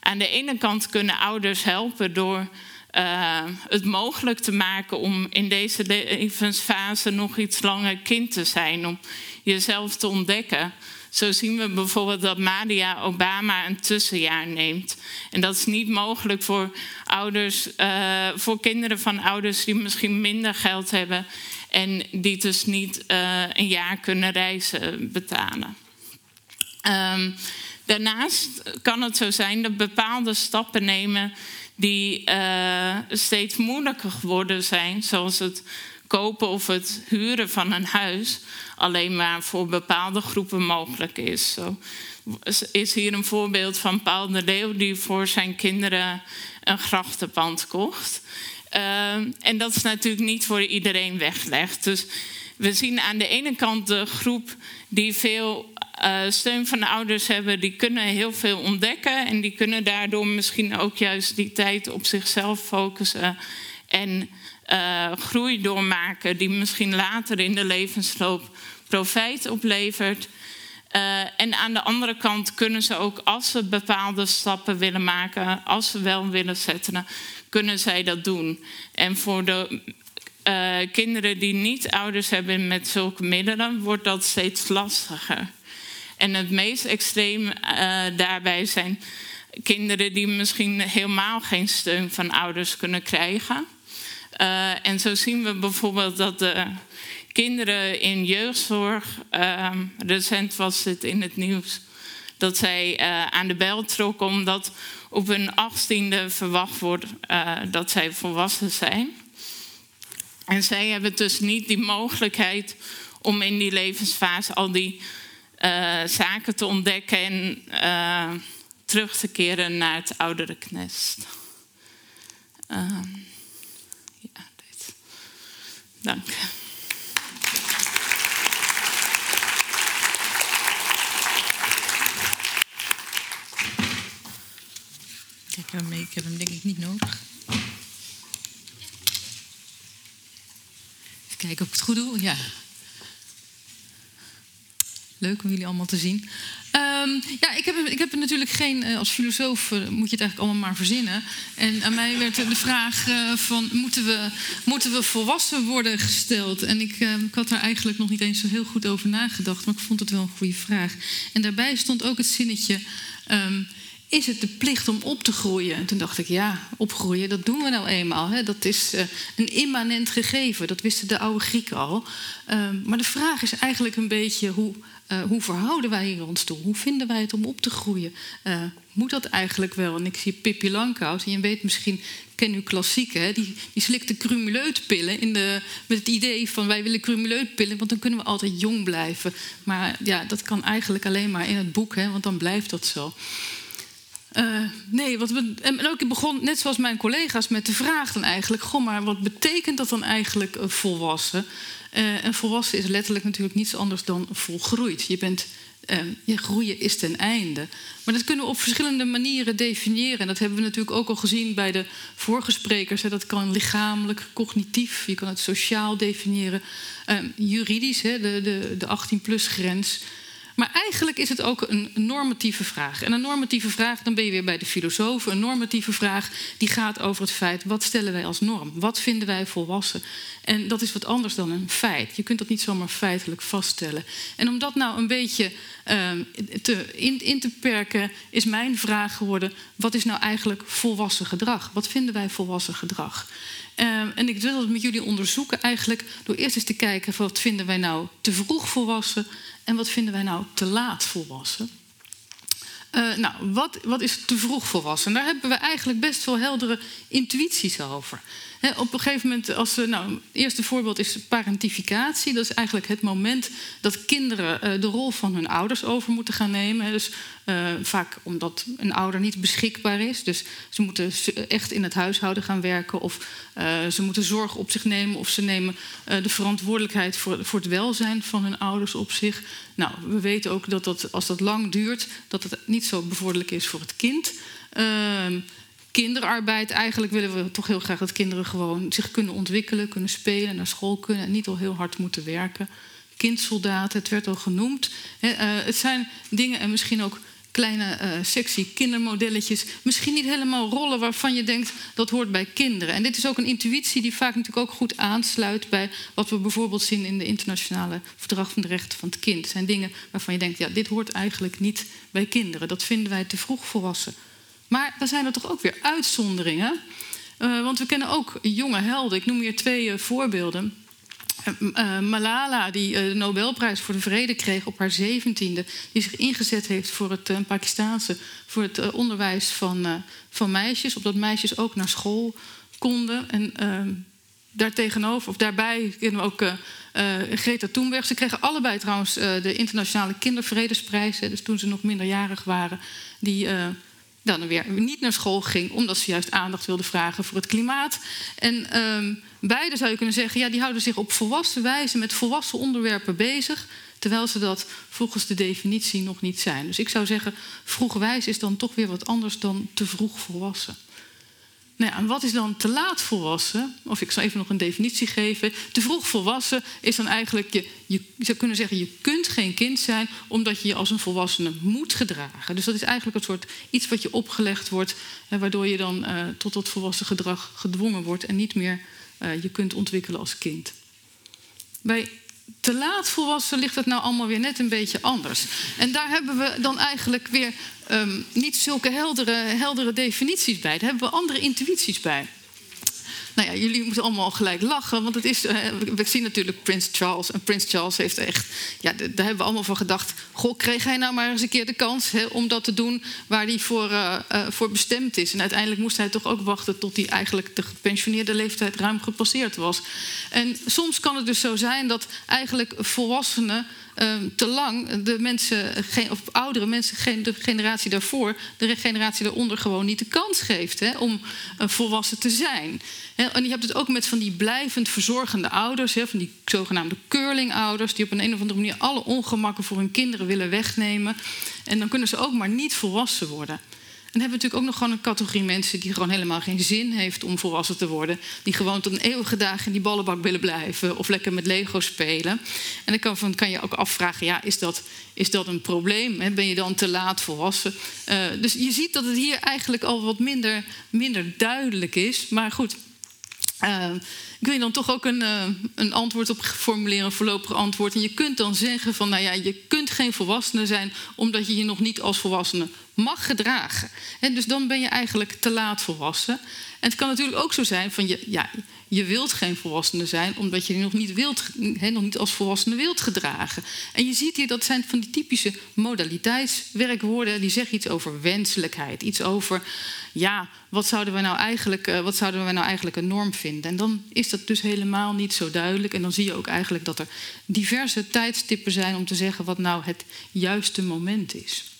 Aan de ene kant kunnen ouders helpen door uh, het mogelijk te maken om in deze levensfase nog iets langer kind te zijn, om jezelf te ontdekken. Zo zien we bijvoorbeeld dat Maria Obama een tussenjaar neemt. En dat is niet mogelijk voor ouders, uh, voor kinderen van ouders die misschien minder geld hebben en die dus niet uh, een jaar kunnen reizen betalen. Um, daarnaast kan het zo zijn dat bepaalde stappen nemen die uh, steeds moeilijker geworden zijn, zoals het kopen of het huren van een huis, alleen maar voor bepaalde groepen mogelijk is. Zo is hier een voorbeeld van Paul de Leeuw die voor zijn kinderen een grachtenpand kocht. Uh, en dat is natuurlijk niet voor iedereen weggelegd. Dus we zien aan de ene kant de groep die veel uh, steun van de ouders hebben, die kunnen heel veel ontdekken en die kunnen daardoor misschien ook juist die tijd op zichzelf focussen en uh, groei doormaken, die misschien later in de levensloop profijt oplevert. Uh, en aan de andere kant kunnen ze ook, als ze bepaalde stappen willen maken, als ze wel willen zetten, kunnen zij dat doen. En voor de uh, kinderen die niet ouders hebben met zulke middelen, wordt dat steeds lastiger. En het meest extreem uh, daarbij zijn kinderen die misschien helemaal geen steun van ouders kunnen krijgen. En zo zien we bijvoorbeeld dat de kinderen in jeugdzorg, uh, recent was het in het nieuws, dat zij uh, aan de bel trokken omdat op hun achttiende verwacht wordt dat zij volwassen zijn. En zij hebben dus niet die mogelijkheid om in die levensfase al die uh, zaken te ontdekken en terug te keren naar het oudere knest. Uh, ja, dit. Dank. Ik heb ik heb hem denk ik niet nodig. Even kijken of ik het goed doe. Ja, Leuk om jullie allemaal te zien. Um, ja, ik heb, ik heb natuurlijk geen, uh, als filosoof uh, moet je het eigenlijk allemaal maar verzinnen. En aan mij werd de vraag uh, van, moeten we, moeten we volwassen worden gesteld? En ik, ehm, ik had daar eigenlijk nog niet eens zo heel goed over nagedacht, maar ik vond het wel een goede vraag. En daarbij stond ook het zinnetje, um, is het de plicht om op te groeien? En toen dacht ik, ja, opgroeien, dat doen we nou eenmaal. Hè? Dat is een immanent gegeven, dat wisten de oude Grieken al. maar de vraag is eigenlijk een beetje hoe uh, hoe verhouden wij hier ons toe? Hoe vinden wij het om op te groeien? Uh, moet dat eigenlijk wel? En ik zie Pippi Langkous, en je weet misschien, ken u klassiek? Die, die slikte crumuleutpillen in de, met het idee van wij willen crumuleutpillen, want dan kunnen we altijd jong blijven. Maar ja, dat kan eigenlijk alleen maar in het boek, hè? want dan blijft dat zo. Uh, nee, wat we, en ook ik begon net zoals mijn collega's met de vraag dan eigenlijk: goh, maar wat betekent dat dan eigenlijk volwassen? Uh, en volwassen is letterlijk natuurlijk niets anders dan volgroeid. Je, bent, uh, je groeien is ten einde. Maar dat kunnen we op verschillende manieren definiëren. En dat hebben we natuurlijk ook al gezien bij de vorige sprekers. Dat kan lichamelijk, cognitief, je kan het sociaal definiëren. Uh, juridisch, hè, de, de, de 18-plus grens. Maar eigenlijk is het ook een normatieve vraag. En een normatieve vraag, dan ben je weer bij de filosofen. Een normatieve vraag die gaat over het feit: wat stellen wij als norm? Wat vinden wij volwassen? En dat is wat anders dan een feit. Je kunt dat niet zomaar feitelijk vaststellen. En om dat nou een beetje uh, te, in, te perken, is mijn vraag geworden: wat is nou eigenlijk volwassen gedrag? Wat vinden wij volwassen gedrag? Uh, en ik wil dat met jullie onderzoeken eigenlijk door eerst eens te kijken: wat vinden wij nou te vroeg volwassen en wat vinden wij nou te laat volwassen? Uh, nou, wat, wat is te vroeg volwassen? Daar hebben we eigenlijk best wel heldere intuïties over op een gegeven moment, als we, nou, het eerste voorbeeld is parentificatie. Dat is eigenlijk het moment dat kinderen uh, de rol van hun ouders over moeten gaan nemen. Dus uh, vaak omdat een ouder niet beschikbaar is. Dus ze moeten echt in het huishouden gaan werken. Of uh, ze moeten zorg op zich nemen. Of ze nemen de verantwoordelijkheid voor, voor het welzijn van hun ouders op zich. Nou, we weten ook dat, dat als dat lang duurt, dat het niet zo bevorderlijk is voor het kind. Ehm, kinderarbeid, eigenlijk willen we toch heel graag dat kinderen gewoon zich kunnen ontwikkelen, kunnen spelen, naar school kunnen en niet al heel hard moeten werken. Kindsoldaten, het werd al genoemd. Het zijn dingen en misschien ook kleine uh, sexy kindermodelletjes. Misschien niet helemaal rollen waarvan je denkt dat hoort bij kinderen. En dit is ook een intuïtie die vaak natuurlijk ook goed aansluit bij wat we bijvoorbeeld zien in de internationale verdrag van de rechten van het kind. Zijn dingen waarvan je denkt, ja, dit hoort eigenlijk niet bij kinderen. Dat vinden wij te vroeg volwassen. Maar dan zijn er toch ook weer uitzonderingen. Uh, want we kennen ook jonge helden. Ik noem hier twee uh, voorbeelden. Uh, Malala, die de Nobelprijs voor de Vrede kreeg op haar zeventiende, die zich ingezet heeft voor het Pakistaanse, voor het onderwijs van, van meisjes, opdat meisjes ook naar school konden. En ehm, daartegenover, of daarbij kennen we ook Greta Thunberg. Ze kregen allebei trouwens de internationale kindervredesprijzen, dus toen ze nog minderjarig waren, die dan weer niet naar school ging, omdat ze juist aandacht wilde vragen voor het klimaat. En um, beide zou je kunnen zeggen, ja, die houden zich op volwassen wijze met volwassen onderwerpen bezig, terwijl ze dat volgens de definitie nog niet zijn. Dus ik zou zeggen, vroegwijs is dan toch weer wat anders dan te vroeg volwassen. Nou wat is dan te laat volwassen? Of ik zal even nog een definitie geven. Te vroeg volwassen is dan eigenlijk, je, je zou kunnen zeggen, je kunt geen kind zijn omdat je je als een volwassene moet gedragen. Dus dat is eigenlijk een soort iets wat je opgelegd wordt, waardoor je dan uh, tot dat volwassen gedrag gedwongen wordt en niet meer uh, je kunt ontwikkelen als kind. Bij te laat volwassen ligt het nou allemaal weer net een beetje anders. En daar hebben we dan eigenlijk weer um, niet zulke heldere, heldere definities bij. Daar hebben we andere intuïties bij. Nou ja, jullie moeten allemaal gelijk lachen, want het is, uh, we zien natuurlijk Prins Charles. En Prins Charles heeft echt, ja, daar hebben we allemaal van gedacht. Goh, kreeg hij nou maar eens een keer de kans om dat te doen waar hij voor, uh, uh, voor bestemd is. En uiteindelijk moest hij toch ook wachten tot hij eigenlijk de gepensioneerde leeftijd ruim gepasseerd was. En soms kan het dus zo zijn dat eigenlijk volwassenen Ehm, te lang de mensen, of oudere mensen, de generatie daarvoor, de generatie daaronder gewoon niet de kans geeft hè, om uh, volwassen te zijn. En je hebt het ook met van die blijvend verzorgende ouders, hè, van die zogenaamde curling-ouders, die op een, een of andere manier alle ongemakken voor hun kinderen willen wegnemen. En dan kunnen ze ook maar niet volwassen worden. En dan hebben we natuurlijk ook nog gewoon een categorie mensen die gewoon helemaal geen zin heeft om volwassen te worden. Die gewoon tot een eeuwige dag in die ballenbak willen blijven of lekker met Lego spelen. En dan kan, kan je ook afvragen, ja, is dat, is dat een probleem? Ben je dan te laat volwassen? Uh, dus je ziet dat het hier eigenlijk al wat minder, minder duidelijk is. Maar goed, uh, ik wil je dan toch ook een, uh, een antwoord op formuleren, een voorlopig antwoord. En je kunt dan zeggen van, nou ja, je kunt geen volwassene zijn omdat je je nog niet als volwassene mag gedragen. En dus dan ben je eigenlijk te laat volwassen. En het kan natuurlijk ook zo zijn van, je, ja, je wilt geen volwassene zijn omdat je je nog niet, wilt, nog niet als volwassene wilt gedragen. En je ziet hier, dat zijn van die typische modaliteitswerkwoorden. Die zeggen iets over wenselijkheid. Iets over, ja, wat zouden we nou eigenlijk, uh, wat zouden we nou eigenlijk een norm vinden? En dan is dat dus helemaal niet zo duidelijk. En dan zie je ook eigenlijk dat er diverse tijdstippen zijn om te zeggen wat nou het juiste moment is.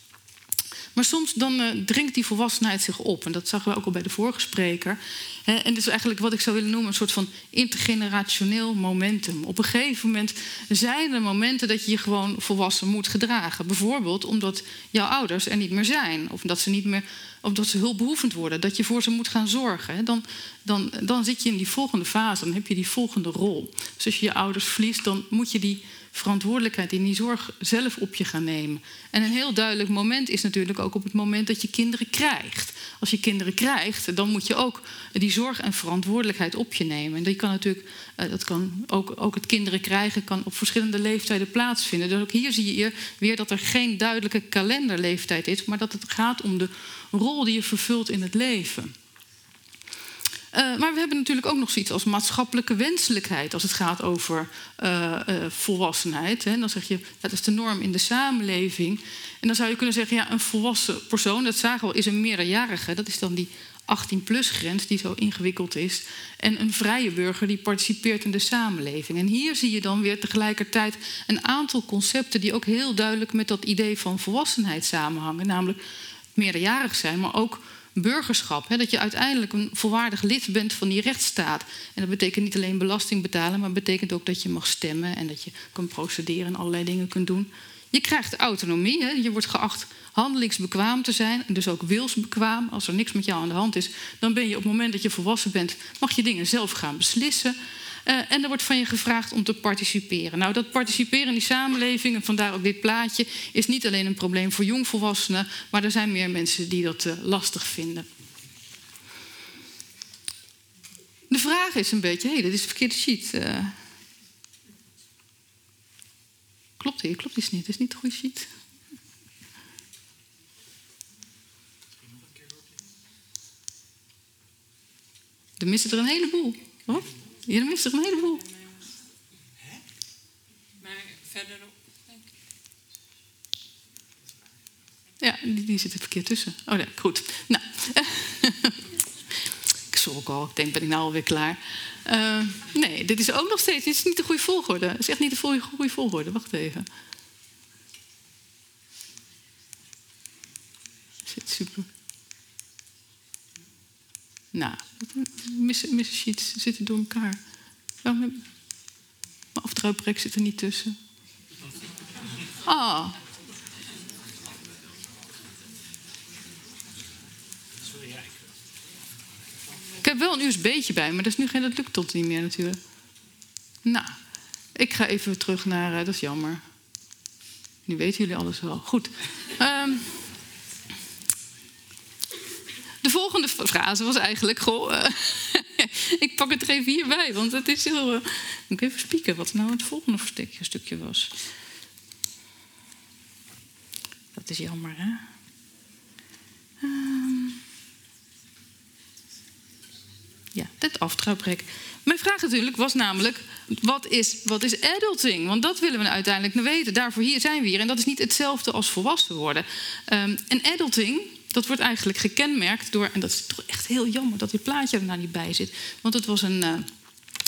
Maar soms dan uh, dringt die volwassenheid zich op. En dat zagen we ook al bij de vorige spreker. En dat is eigenlijk wat ik zou willen noemen een soort van intergenerationeel momentum. Op een gegeven moment zijn er momenten dat je je gewoon volwassen moet gedragen. Bijvoorbeeld omdat jouw ouders er niet meer zijn. Of dat ze niet meer of dat ze hulpbehoevend worden, dat je voor ze moet gaan zorgen. Dan, dan, dan zit je in die volgende fase, dan heb je die volgende rol. Dus als je je ouders verliest, dan moet je die verantwoordelijkheid in die zorg zelf op je gaan nemen. En een heel duidelijk moment is natuurlijk ook op het moment dat je kinderen krijgt. Als je kinderen krijgt, dan moet je ook die zorg en verantwoordelijkheid op je nemen. En die kan natuurlijk, eh, dat kan ook, ook het kinderen krijgen, kan op verschillende leeftijden plaatsvinden. Dus ook hier zie je weer dat er geen duidelijke kalenderleeftijd is, maar dat het gaat om de rol die je vervult in het leven. Uh, maar we hebben natuurlijk ook nog zoiets als maatschappelijke wenselijkheid als het gaat over uh, uh, volwassenheid. Hè. Dan zeg je, dat is de norm in de samenleving. En dan zou je kunnen zeggen, ja, een volwassen persoon, dat zagen we, is een meerderjarige. Dat is dan die 18-plus grens die zo ingewikkeld is. En een vrije burger die participeert in de samenleving. En hier zie je dan weer tegelijkertijd een aantal concepten die ook heel duidelijk met dat idee van volwassenheid samenhangen. Namelijk meerderjarig zijn, maar ook burgerschap. Hè, dat je uiteindelijk een volwaardig lid bent van die rechtsstaat. En dat betekent niet alleen belasting betalen, maar betekent ook dat je mag stemmen en dat je kan procederen en allerlei dingen kunt doen. Je krijgt autonomie, hè? je wordt geacht handelingsbekwaam te zijn en dus ook wilsbekwaam. Als er niks met jou aan de hand is, dan ben je op het moment dat je volwassen bent, mag je dingen zelf gaan beslissen. Uh, en er wordt van je gevraagd om te participeren. Nou, dat participeren in die samenleving, en vandaar ook dit plaatje, is niet alleen een probleem voor jongvolwassenen, maar er zijn meer mensen die dat uh, lastig vinden. De vraag is een beetje: hé, hey, dit is de verkeerde sheet. Uh, klopt hier? Klopt dit niet? Dit is niet de goede sheet. Er missen er een heleboel. Wat? Je mist er een heleboel. Hè? Maar verderop. Ja, die, die zit er verkeerd tussen. Oh ja, goed. Nou, ik zorg al. Ik denk, ben ik nou alweer klaar? Uh, nee, dit is ook nog steeds. Dit is niet de goede volgorde. Het is echt niet de goede, goede volgorde. Wacht even. Zit super. Nou, missen sheets zitten door elkaar. Mijn afdruiprek zit er niet tussen. Ah. Ik heb wel een USB'tje bij, maar dat, is nu geen, dat lukt tot niet meer natuurlijk. Nou, ik ga even terug naar... Uh, dat is jammer. Nu weten jullie alles wel. Goed. Um, de volgende frase was eigenlijk: Goh, uh, ik pak het er even hierbij, want het is heel. Uh, moet ik even spieken wat nou het volgende stukje, stukje was. Dat is jammer, hè? Um, ja, dit aftrapprek. Mijn vraag natuurlijk was namelijk: wat is, wat is adulting? Want dat willen we uiteindelijk weten. Daarvoor hier zijn we hier. En dat is niet hetzelfde als volwassen worden. Um, en adulting dat wordt eigenlijk gekenmerkt door, en dat is toch echt heel jammer dat dit plaatje er nou niet bij zit. Want het was een, uh,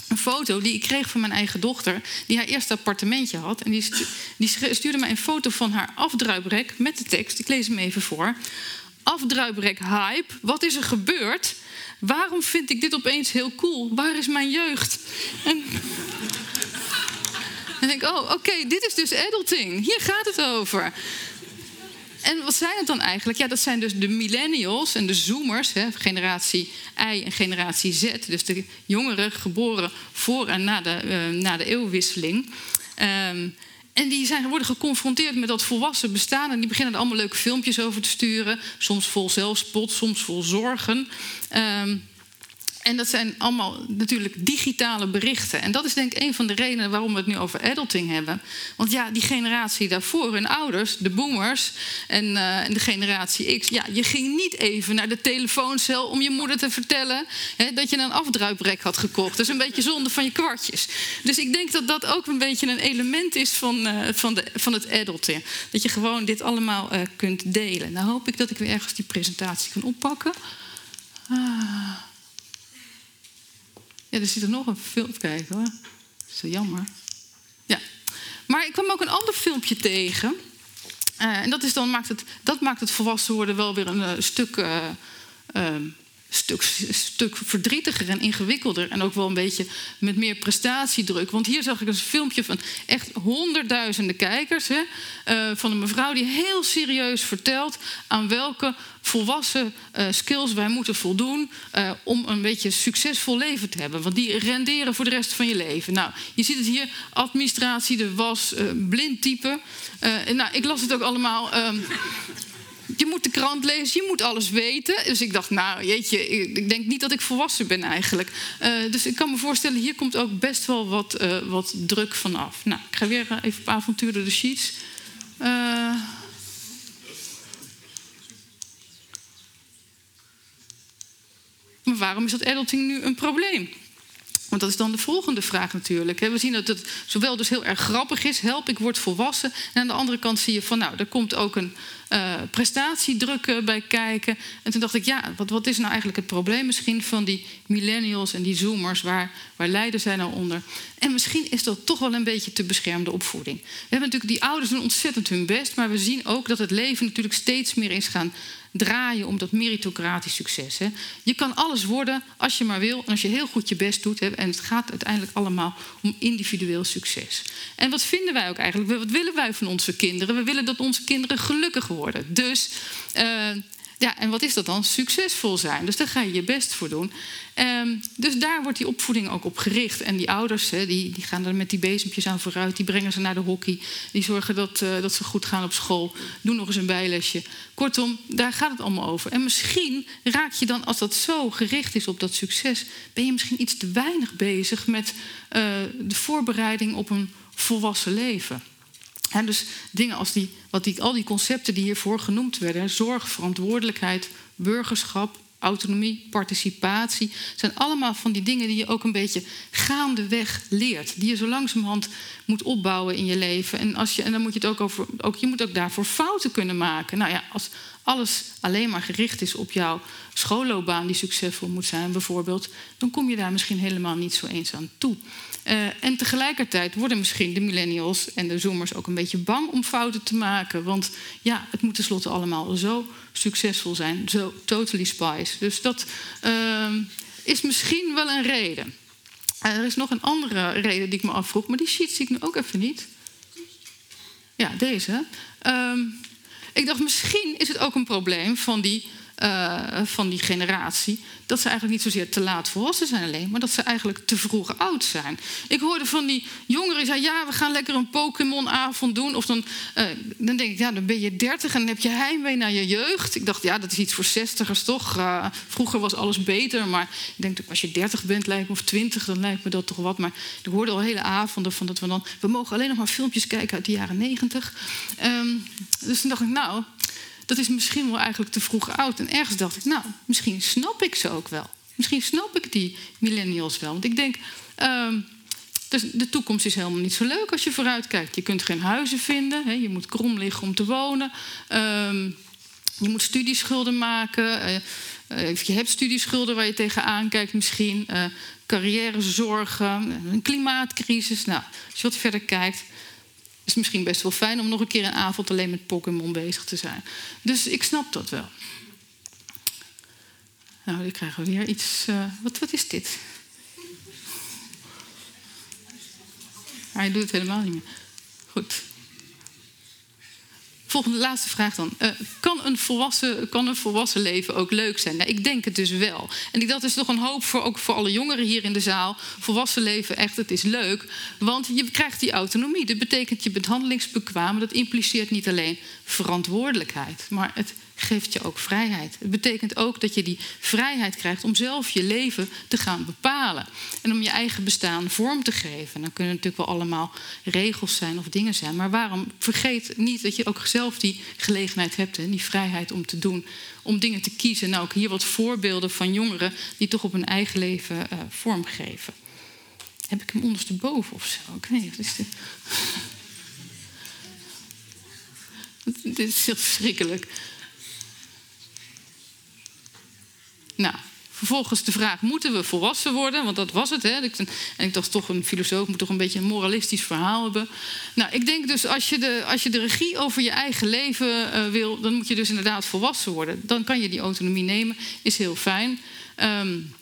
een foto die ik kreeg van mijn eigen dochter, die haar eerste appartementje had. En die, stu die stuurde mij een foto van haar afdruiprek met de tekst. Ik lees hem even voor. Afdruiprek hype, wat is er gebeurd? Waarom vind ik dit opeens heel cool? Waar is mijn jeugd? En, en denk ik, oh, oké, dit is dus adulting. Hier gaat het over. En wat zijn het dan eigenlijk? Ja, dat zijn dus de millennials en de zoomers, hè, generatie I en generatie Z. Dus de jongeren geboren voor en na de, uh, na de eeuwwisseling. Um, en die zijn, worden geconfronteerd met dat volwassen bestaan. En die beginnen er allemaal leuke filmpjes over te sturen. Soms vol zelfspot, soms vol zorgen. Um, en dat zijn allemaal natuurlijk digitale berichten. En dat is denk ik een van de redenen waarom we het nu over adulting hebben. Want ja, die generatie daarvoor, hun ouders, de boomers en, uh, en de generatie X... ja, je ging niet even naar de telefooncel om je moeder te vertellen... Hè, dat je een afdruiprek had gekocht. Dat is een beetje zonde van je kwartjes. Dus ik denk dat dat ook een beetje een element is van, uh, van, de, van het adulting. Dat je gewoon dit allemaal uh, kunt delen. Nou hoop ik dat ik weer ergens die presentatie kan oppakken. Ah... Ja, er zit er nog een filmpje. kijken hoor. Dat is jammer. Ja. Maar ik kwam ook een ander filmpje tegen. Uh, en dat, is dan, maakt het, dat maakt het volwassen worden wel weer een uh, stuk, uh, stuk, stuk verdrietiger en ingewikkelder. En ook wel een beetje met meer prestatiedruk. Want hier zag ik een filmpje van echt honderdduizenden kijkers. Hè, van een mevrouw die heel serieus vertelt aan welke volwassen uh, skills wij moeten voldoen uh, om een beetje succesvol leven te hebben. Want die renderen voor de rest van je leven. Nou, je ziet het hier, administratie, de was, blind typen. nou, ik las het ook allemaal. Um, je moet de krant lezen, je moet alles weten. Dus ik dacht, nou jeetje, ik denk niet dat ik volwassen ben eigenlijk. dus ik kan me voorstellen, hier komt ook best wel wat, wat druk vanaf. Nou, ik ga weer even op avontuur door de sheets. Maar waarom is dat adulting nu een probleem? Want dat is dan de volgende vraag natuurlijk. We zien dat het zowel dus heel erg grappig is, help, ik word volwassen. En aan de andere kant zie je van, nou, er komt ook een uh, prestatiedruk bij kijken. En toen dacht ik, ja, wat, wat is nou eigenlijk het probleem misschien van die millennials en die zoomers? Waar, waar lijden zij nou onder? En misschien is dat toch wel een beetje te beschermde opvoeding. We hebben natuurlijk, die ouders doen ontzettend hun best, maar we zien ook dat het leven natuurlijk steeds meer is gaan draaien om dat meritocratisch succes. Hè. Je kan alles worden als je maar wil en als je heel goed je best doet. Hè. En het gaat uiteindelijk allemaal om individueel succes. En wat vinden wij ook eigenlijk? Wat willen wij van onze kinderen? We willen dat onze kinderen gelukkig worden. Dus uh, ja, en wat is dat dan? Succesvol zijn. Dus daar ga je je best voor doen. Um, dus daar wordt die opvoeding ook op gericht. En die ouders die, die gaan er met die bezempjes aan vooruit. Die brengen ze naar de hockey. Die zorgen dat, uh, dat ze goed gaan op school. Doen nog eens een bijlesje. Kortom, daar gaat het allemaal over. En misschien raak je dan, als dat zo gericht is op dat succes... ben je misschien iets te weinig bezig met uh, de voorbereiding op een volwassen leven. En dus dingen als die, wat die, al die concepten die hiervoor genoemd werden: zorg, verantwoordelijkheid, burgerschap, autonomie, participatie. zijn allemaal van die dingen die je ook een beetje gaandeweg leert. Die je zo langzamerhand moet opbouwen in je leven. En, als je, en dan moet je het ook over. Ook, je moet ook daarvoor fouten kunnen maken. Nou ja, als alles alleen maar gericht is op jouw schoolloopbaan die succesvol moet zijn, bijvoorbeeld, dan kom je daar misschien helemaal niet zo eens aan toe. Uh, en tegelijkertijd worden misschien de millennials en de zoomers ook een beetje bang om fouten te maken. Want ja, het moet tenslotte allemaal zo succesvol zijn, zo totally spice. Dus dat uh, is misschien wel een reden. Uh, er is nog een andere reden die ik me afvroeg, maar die sheet zie ik nu ook even niet. Ja, deze. Um, ik dacht, misschien is het ook een probleem van die uh, van die generatie. Dat ze eigenlijk niet zozeer te laat volwassen zijn alleen, maar dat ze eigenlijk te vroeg oud zijn. Ik hoorde van die jongeren die zeiden: ja, we gaan lekker een Pokémon-avond doen. Of dan, uh, dan denk ik, ja, dan ben je dertig en dan heb je heimwee naar je jeugd. Ik dacht, ja, dat is iets voor zestigers toch? Uh, vroeger was alles beter, maar ik denk als je dertig bent, lijkt me, of twintig, dan lijkt me dat toch wat. Maar ik hoorde al hele avonden van dat we dan, we mogen alleen nog maar filmpjes kijken uit de jaren negentig. Um, dus toen dacht ik, nou dat is misschien wel eigenlijk te vroeg oud. En ergens dacht ik, nou, misschien snap ik ze ook wel. Misschien snap ik die millennials wel. Want ik denk, uh, de toekomst is helemaal niet zo leuk als je vooruit kijkt. Je kunt geen huizen vinden, hè, je moet krom liggen om te wonen. Uh, je moet studieschulden maken. Uh, je hebt studieschulden waar je tegenaan kijkt misschien. Uh, carrièrezorgen, een klimaatcrisis. Nou, als je wat verder kijkt, is misschien best wel fijn om nog een keer een avond alleen met Pokémon bezig te zijn. Dus ik snap dat wel. Nou, dan krijgen we weer iets. Uh, wat, wat is dit? Hij doet het helemaal niet meer. Goed. Volgende laatste vraag dan. Uh, kan, een volwassen, kan een volwassen leven ook leuk zijn? Nou, ik denk het dus wel. En dat is toch een hoop voor, ook voor alle jongeren hier in de zaal. Volwassen leven, echt, het is leuk. Want je krijgt die autonomie. Dat betekent je bent handelingsbekwaam. Dat impliceert niet alleen verantwoordelijkheid, maar het geeft je ook vrijheid. Het betekent ook dat je die vrijheid krijgt om zelf je leven te gaan bepalen. En om je eigen bestaan vorm te geven. Dan kunnen natuurlijk wel allemaal regels zijn of dingen zijn. Maar waarom vergeet niet dat je ook zelf die gelegenheid hebt, hè, die vrijheid om te doen, om dingen te kiezen. Nou, ook hier wat voorbeelden van jongeren die toch op hun eigen leven uh, vorm geven. Heb ik hem ondersteboven of zo? Ik weet niet, is dit? dit is heel verschrikkelijk. Nou, vervolgens de vraag: moeten we volwassen worden? Want dat was het. Hè? En ik dacht toch, een filosoof moet toch een beetje een moralistisch verhaal hebben. Nou, ik denk dus als je de, als je de regie over je eigen leven uh, wil, dan moet je dus inderdaad volwassen worden. Dan kan je die autonomie nemen, is heel fijn. Um,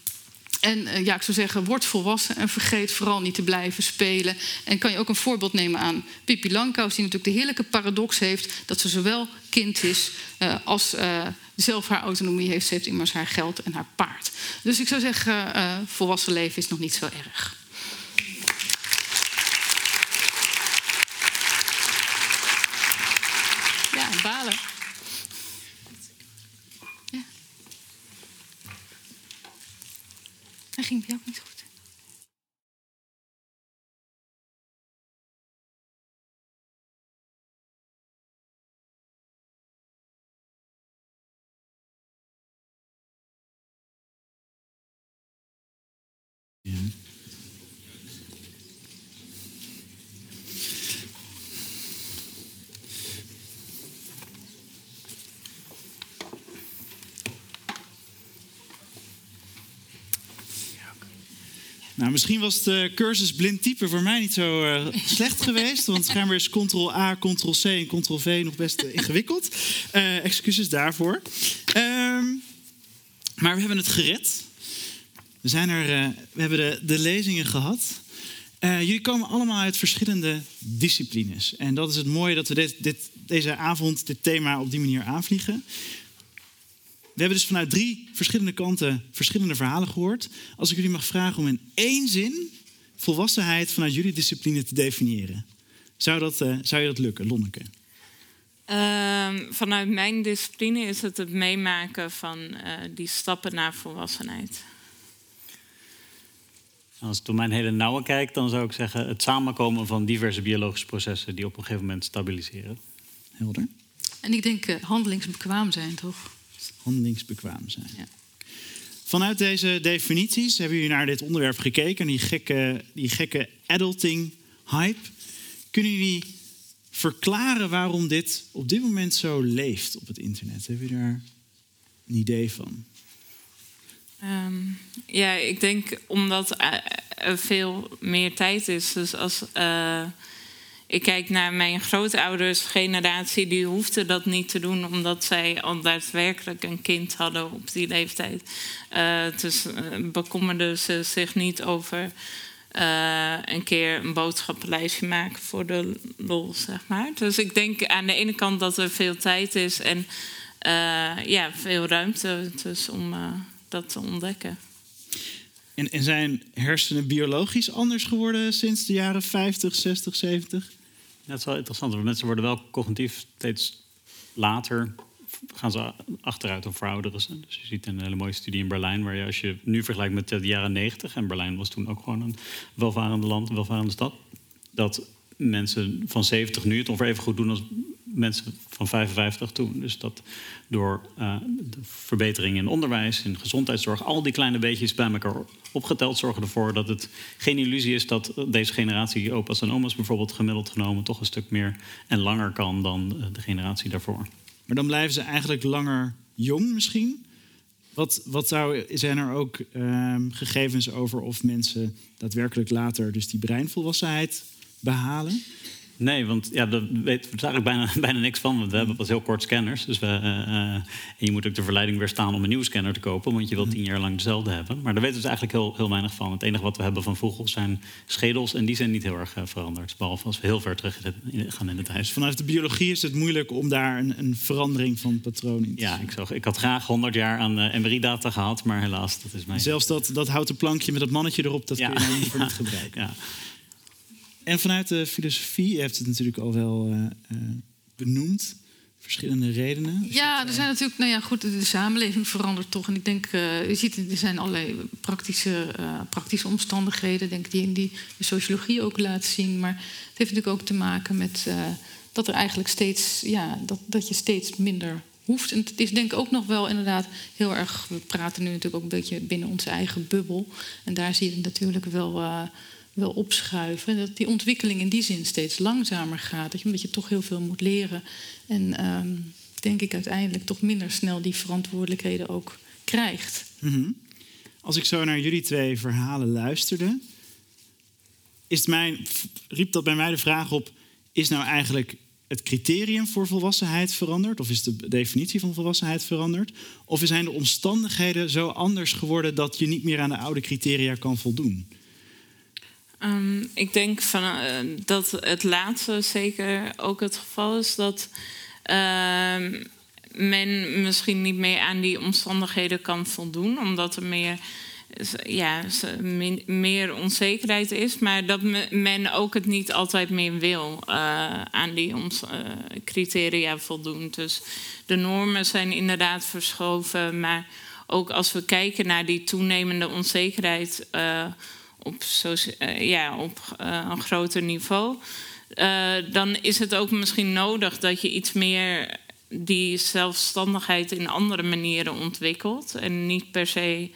en uh, ja, ik zou zeggen, word volwassen en vergeet vooral niet te blijven spelen. En kan je ook een voorbeeld nemen aan Pippi Langkous... die natuurlijk de heerlijke paradox heeft... dat ze zowel kind is uh, als zelf haar autonomie heeft. Ze heeft immers haar geld en haar paard. Dus ik zou zeggen, volwassen leven is nog niet zo erg. Ja, balen. Hij ging bij jou niet goed. Nou, misschien was de cursus blind typen voor mij niet zo uh, slecht geweest. Want schijnbaar is Ctrl-A, Ctrl-C en Ctrl-V nog best uh, ingewikkeld. Uh, excuses daarvoor. Ehm, maar we hebben het gered. We, zijn er, eh, we hebben de, de lezingen gehad. Eh, jullie komen allemaal uit verschillende disciplines. En dat is het mooie dat we dit, deze avond dit thema op die manier aanvliegen. We hebben dus vanuit drie verschillende kanten verschillende verhalen gehoord. Als ik jullie mag vragen om in één zin volwassenheid vanuit jullie discipline te definiëren. Zou, dat, uh, zou je dat lukken, Lonneke? Ehm, vanuit mijn discipline is het het meemaken van uh, die stappen naar volwassenheid. Als ik door mijn hele nauwe kijk, dan zou ik zeggen het samenkomen van diverse biologische processen die op een gegeven moment stabiliseren. Helder. En ik denk uh, handelingsbekwaam zijn, toch? Handelingsbekwaam zijn. Ja. Vanuit deze definities hebben jullie naar dit onderwerp gekeken, die gekke, die gekke adulting hype. Kunnen jullie verklaren waarom dit op dit moment zo leeft op het internet? Hebben jullie daar een idee van? Um, ja, ik denk omdat er veel meer tijd is. Dus als uh, ik kijk naar mijn grootouders generatie, die hoefden dat niet te doen omdat zij al daadwerkelijk een kind hadden op die leeftijd. Uh, dus uh, bekommerden ze zich niet over uh, een keer een boodschappenlijstje maken voor de lol, zeg maar. Dus ik denk aan de ene kant dat er veel tijd is en ja, veel ruimte dus om dat te ontdekken. En, en, zijn hersenen biologisch anders geworden sinds de jaren 50, 60, 70? Dat is wel interessant. Want mensen worden wel cognitief steeds later gaan ze achteruit of verouderen ze. Dus je ziet een hele mooie studie in Berlijn, waar je als je nu vergelijkt met de jaren 90, en Berlijn was toen ook gewoon een welvarende land, een welvarende stad, dat mensen van 70 nu het ongeveer even goed doen als mensen van 55 toen. Dus dat door uh, de in onderwijs, in gezondheidszorg, al die kleine beetjes bij elkaar opgeteld zorgen ervoor dat het geen illusie is dat deze generatie opa's en oma's bijvoorbeeld gemiddeld genomen toch een stuk meer en langer kan dan de generatie daarvoor. Maar dan blijven ze eigenlijk langer jong misschien. Wat, wat zou, zijn er ook um, gegevens over of mensen daadwerkelijk later dus die breinvolwassenheid behalen? Nee, want ja, daar weten we eigenlijk bijna, bijna niks van. Want we hebben pas heel kort scanners. Dus we, uh, uh, en je moet ook de verleiding weerstaan om een nieuwe scanner te kopen. Want je wilt tien jaar lang dezelfde hebben. Maar daar weten we dus eigenlijk heel, heel weinig van. Het enige wat we hebben van vogels zijn schedels. En die zijn niet heel erg uh, veranderd. Behalve als we heel ver terug gaan in het huis. Vanuit de biologie is het moeilijk om daar een, een verandering van patroon in te Ja, ik, zag, ik had graag 100 jaar aan MRI-data gehad. Maar helaas, dat is mijn... Zelfs dat, dat houten plankje met dat mannetje erop, dat ja. kun je nou liever niet gebruiken. Ja. En vanuit de filosofie, je hebt het natuurlijk al wel uh, uh, benoemd, verschillende redenen. Ja, er zijn natuurlijk, nou ja, goed, de samenleving verandert toch. En ik denk, uh, je ziet, er zijn allerlei praktische, praktische omstandigheden, denk ik, die in die de sociologie ook laat zien. Maar het heeft natuurlijk ook te maken met dat er eigenlijk steeds, ja, dat, dat je steeds minder hoeft. En het is denk ik ook nog wel inderdaad heel erg. We praten nu natuurlijk ook een beetje binnen onze eigen bubbel. En daar zie je het natuurlijk wel. Wel opschuiven. Dat die ontwikkeling in die zin steeds langzamer gaat. Dat je, omdat je toch heel veel moet leren. En um, denk ik uiteindelijk toch minder snel die verantwoordelijkheden ook krijgt. -hmm. Als ik zo naar jullie twee verhalen luisterde, is mijn, riep dat bij mij de vraag op: is nou eigenlijk het criterium voor volwassenheid veranderd? Of is de definitie van volwassenheid veranderd? Of zijn de omstandigheden zo anders geworden dat je niet meer aan de oude criteria kan voldoen? Um, ik denk van, uh, dat het laatste zeker ook het geval is dat uh, men misschien niet meer aan die omstandigheden kan voldoen, omdat er meer, ja, meer onzekerheid is, maar dat men ook het niet altijd meer wil uh, aan die criteria voldoen. Dus de normen zijn inderdaad verschoven, maar ook als we kijken naar die toenemende onzekerheid op, uh, ja, op uh, een groter niveau. Uh, dan is het ook misschien nodig dat je iets meer die zelfstandigheid in andere manieren ontwikkelt. En niet per se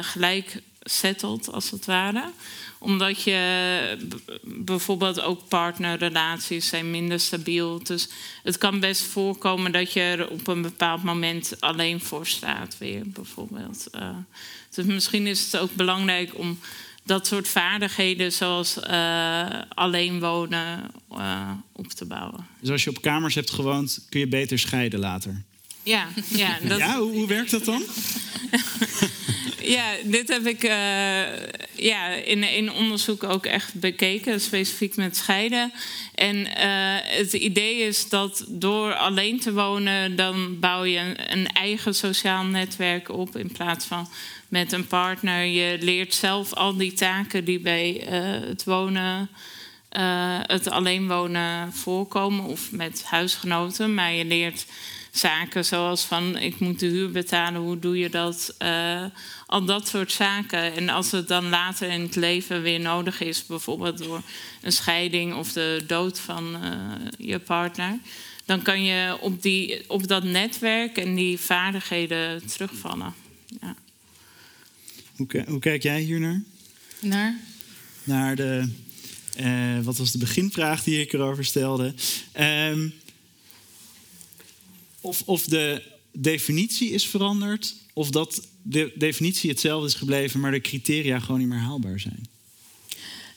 gelijk settelt, als het ware omdat je bijvoorbeeld ook partnerrelaties zijn minder stabiel. Dus het kan best voorkomen dat je er op een bepaald moment alleen voor staat, weer bijvoorbeeld. Dus misschien is het ook belangrijk om dat soort vaardigheden, zoals uh, alleen wonen, uh, op te bouwen. Dus als je op kamers hebt gewoond, kun je beter scheiden later? Ja, ja, dat, Ja, hoe, hoe werkt dat dan? Ja, dit heb ik eh, ja, in, in onderzoek ook echt bekeken, specifiek met scheiden. En eh, het idee is dat door alleen te wonen, dan bouw je een, een eigen sociaal netwerk op in plaats van met een partner. Je leert zelf al die taken die bij eh, het wonen, het alleen wonen voorkomen, of met huisgenoten. Maar je leert zaken zoals van ik moet de huur betalen, hoe doe je dat? Eh, al dat soort zaken. En als het dan later in het leven weer nodig is, bijvoorbeeld door een scheiding of de dood van eh, je partner, dan kan je op, die, op dat netwerk en die vaardigheden terugvallen. Ja. Hoe, hoe kijk jij hier naar? Naar? Naar de. eh, wat was de beginvraag die ik erover stelde? Ehm, of, of de definitie is veranderd, of dat de definitie hetzelfde is gebleven, maar de criteria gewoon niet meer haalbaar zijn.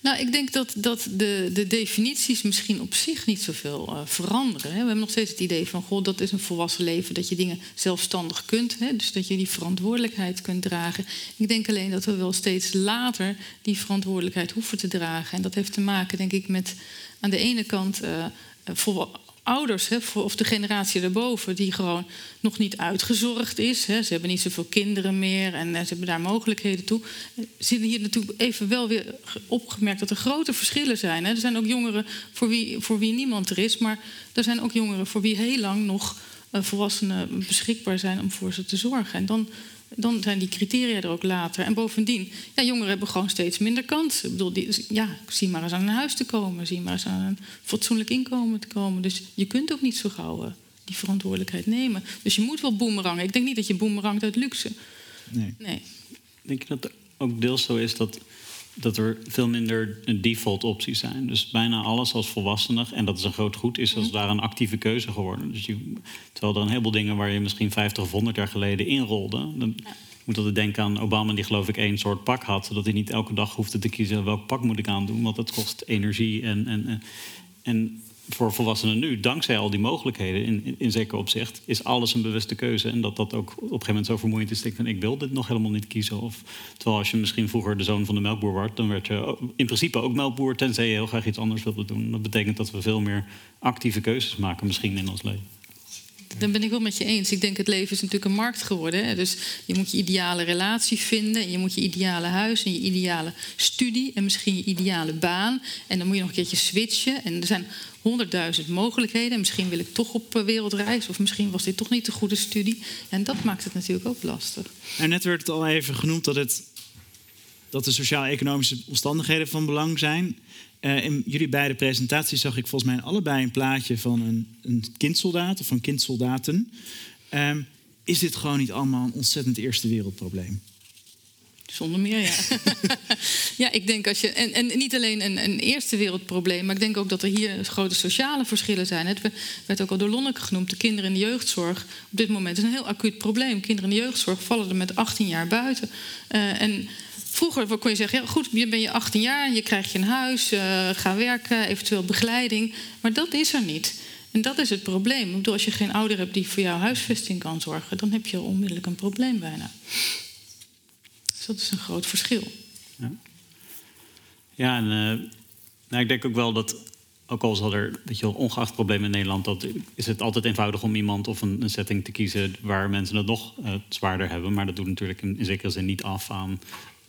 Nou, ik denk dat, dat de, de definities misschien op zich niet zoveel eh, veranderen. Hè. We hebben nog steeds het idee van, goh, dat is een volwassen leven, dat je dingen zelfstandig kunt. Hè, dus dat je die verantwoordelijkheid kunt dragen. Ik denk alleen dat we wel steeds later die verantwoordelijkheid hoeven te dragen. En dat heeft te maken, denk ik, met aan de ene kant volwa- ouders, hè, of de generatie daarboven, die gewoon nog niet uitgezorgd is. Hè. Ze hebben niet zoveel kinderen meer en eh, ze hebben daar mogelijkheden toe. Eh, Zitten hier natuurlijk even wel weer ge- opgemerkt dat er grote verschillen zijn. Hè. Er zijn ook jongeren voor wie, voor wie niemand er is, maar er zijn ook jongeren voor wie heel lang nog eh, volwassenen beschikbaar zijn om voor ze te zorgen. En dan, dan zijn die criteria er ook later. En bovendien, ja, jongeren hebben gewoon steeds minder kans. Ik bedoel, die, ja, zie maar eens aan een huis te komen, zie maar eens aan een fatsoenlijk inkomen te komen. Dus je kunt ook niet zo gauw eh, die verantwoordelijkheid nemen. Dus je moet wel boemerangen. Ik denk niet dat je boemerangt uit luxe. Nee. Nee. Denk je dat het ook deels zo is dat, dat er veel minder default opties zijn? Dus bijna alles als volwassene, en dat is een groot goed, is als het ware een actieve keuze geworden. Dus je, terwijl er een heleboel dingen waar je misschien 50 of 100 jaar geleden inrolde. Dan, ik moet altijd denken aan Obama, die geloof ik één soort pak had, zodat hij niet elke dag hoefde te kiezen welk pak moet ik aandoen, want dat kost energie. En, en, en, en voor volwassenen nu, dankzij al die mogelijkheden, in, in, opzicht, is alles een bewuste keuze. En dat dat ook op een gegeven moment zo vermoeiend is. Ik ik wil dit nog helemaal niet kiezen. Of, terwijl als je misschien vroeger de zoon van de melkboer werd, dan werd je in principe ook melkboer, tenzij je heel graag iets anders wilde doen. Dat betekent dat we veel meer actieve keuzes maken, misschien in ons leven. Dan ben ik wel met je eens. Ik denk het leven is natuurlijk een markt geworden. Dus je moet je ideale relatie vinden. En je moet je ideale huis en je ideale studie. En misschien je ideale baan. En dan moet je nog een keertje switchen. En er zijn honderdduizend mogelijkheden. En misschien wil ik toch op eh, wereldreis. Of misschien was dit toch niet de goede studie. En dat maakt het natuurlijk ook lastig. En net werd het al even genoemd dat, het, dat de sociaal-economische omstandigheden van belang zijn. Eh, in jullie beide presentaties zag ik volgens mij allebei een plaatje van een, een kindsoldaat of van kindsoldaten. Ehm, is dit gewoon niet allemaal een ontzettend eerste wereldprobleem? Zonder meer, ja. ja, ik denk als je. En, en niet alleen een, een eerste wereldprobleem, maar ik denk ook dat er hier grote sociale verschillen zijn. Het werd ook al door Lonneke genoemd, de kinderen in de jeugdzorg. Op dit moment is een heel acuut probleem. Kinderen in de jeugdzorg vallen er met 18 jaar buiten. Uh, en vroeger kon je zeggen: ja, goed, je ben je 18 jaar, je krijgt je een huis, uh, ga werken, eventueel begeleiding. Maar dat is er niet. En dat is het probleem. Bedoel, als je geen ouder hebt die voor jouw huisvesting kan zorgen, dan heb je onmiddellijk een probleem bijna. Dus dat is een groot verschil. Ja, ja en uh, nou, ik denk ook wel dat, ook al zal er, weet je ongeacht problemen in Nederland, dat is het altijd eenvoudig om iemand of een, een setting te kiezen waar mensen het nog uh, zwaarder hebben. Maar dat doet natuurlijk in, in zekere zin niet af aan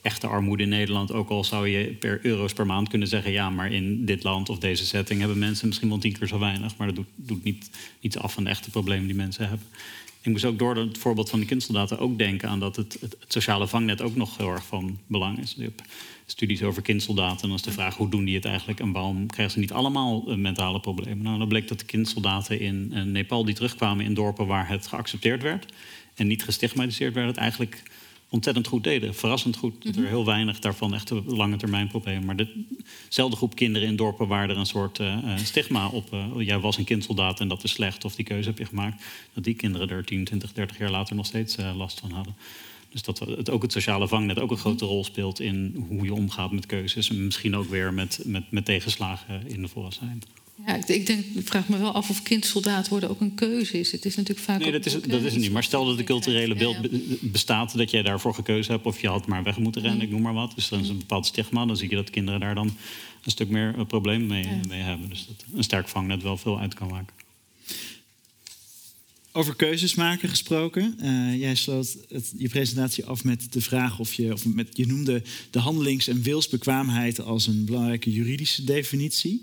echte armoede in Nederland. Ook al zou je per euro's per maand kunnen zeggen... ja, maar in dit land of deze setting hebben mensen misschien wel tien keer zo weinig. Maar dat doet, doet niet, niet af van de echte problemen die mensen hebben. Ik moest ook door het voorbeeld van die kindsoldaten ook denken aan dat het, het, sociale vangnet ook nog heel erg van belang is. Je studies over kindsoldaten en dan is de vraag hoe doen die het eigenlijk en waarom krijgen ze niet allemaal uh, mentale problemen. Nou, dan bleek dat de kindsoldaten in uh, Nepal die terugkwamen in dorpen waar het geaccepteerd werd en niet gestigmatiseerd werd, eigenlijk ontzettend goed deden. Verrassend goed. Dat er heel weinig daarvan echt lange termijn problemen. Maar dezelfde groep kinderen in dorpen waar er een soort uh, stigma op. Uh, jij was een kindsoldaat en dat is slecht, of die keuze heb je gemaakt. Dat die kinderen er 10, 20, 30 jaar later nog steeds uh, last van hadden. Dus dat het, ook het sociale vangnet ook een grote rol speelt in hoe je omgaat met keuzes. En misschien ook weer met, met, met tegenslagen in de volwassenheid. Ja, ik, ik, denk, ik vraag me wel af of kindsoldaat worden ook een keuze is. Het is natuurlijk vaak. Nee, dat is, dat is het niet. Maar stel dat de culturele beeld bestaat dat jij daarvoor gekozen hebt, of je had maar weg moeten rennen, ik noem maar wat. Dus dan is een bepaald stigma. Dan zie je dat kinderen daar dan een stuk meer een probleem mee, mee hebben. Dus dat een sterk vangnet wel veel uit kan maken. Over keuzes maken gesproken. Uh, jij sloot het, je presentatie af met de vraag of je, of met, je noemde de handelings- en wilsbekwaamheid als een belangrijke juridische definitie.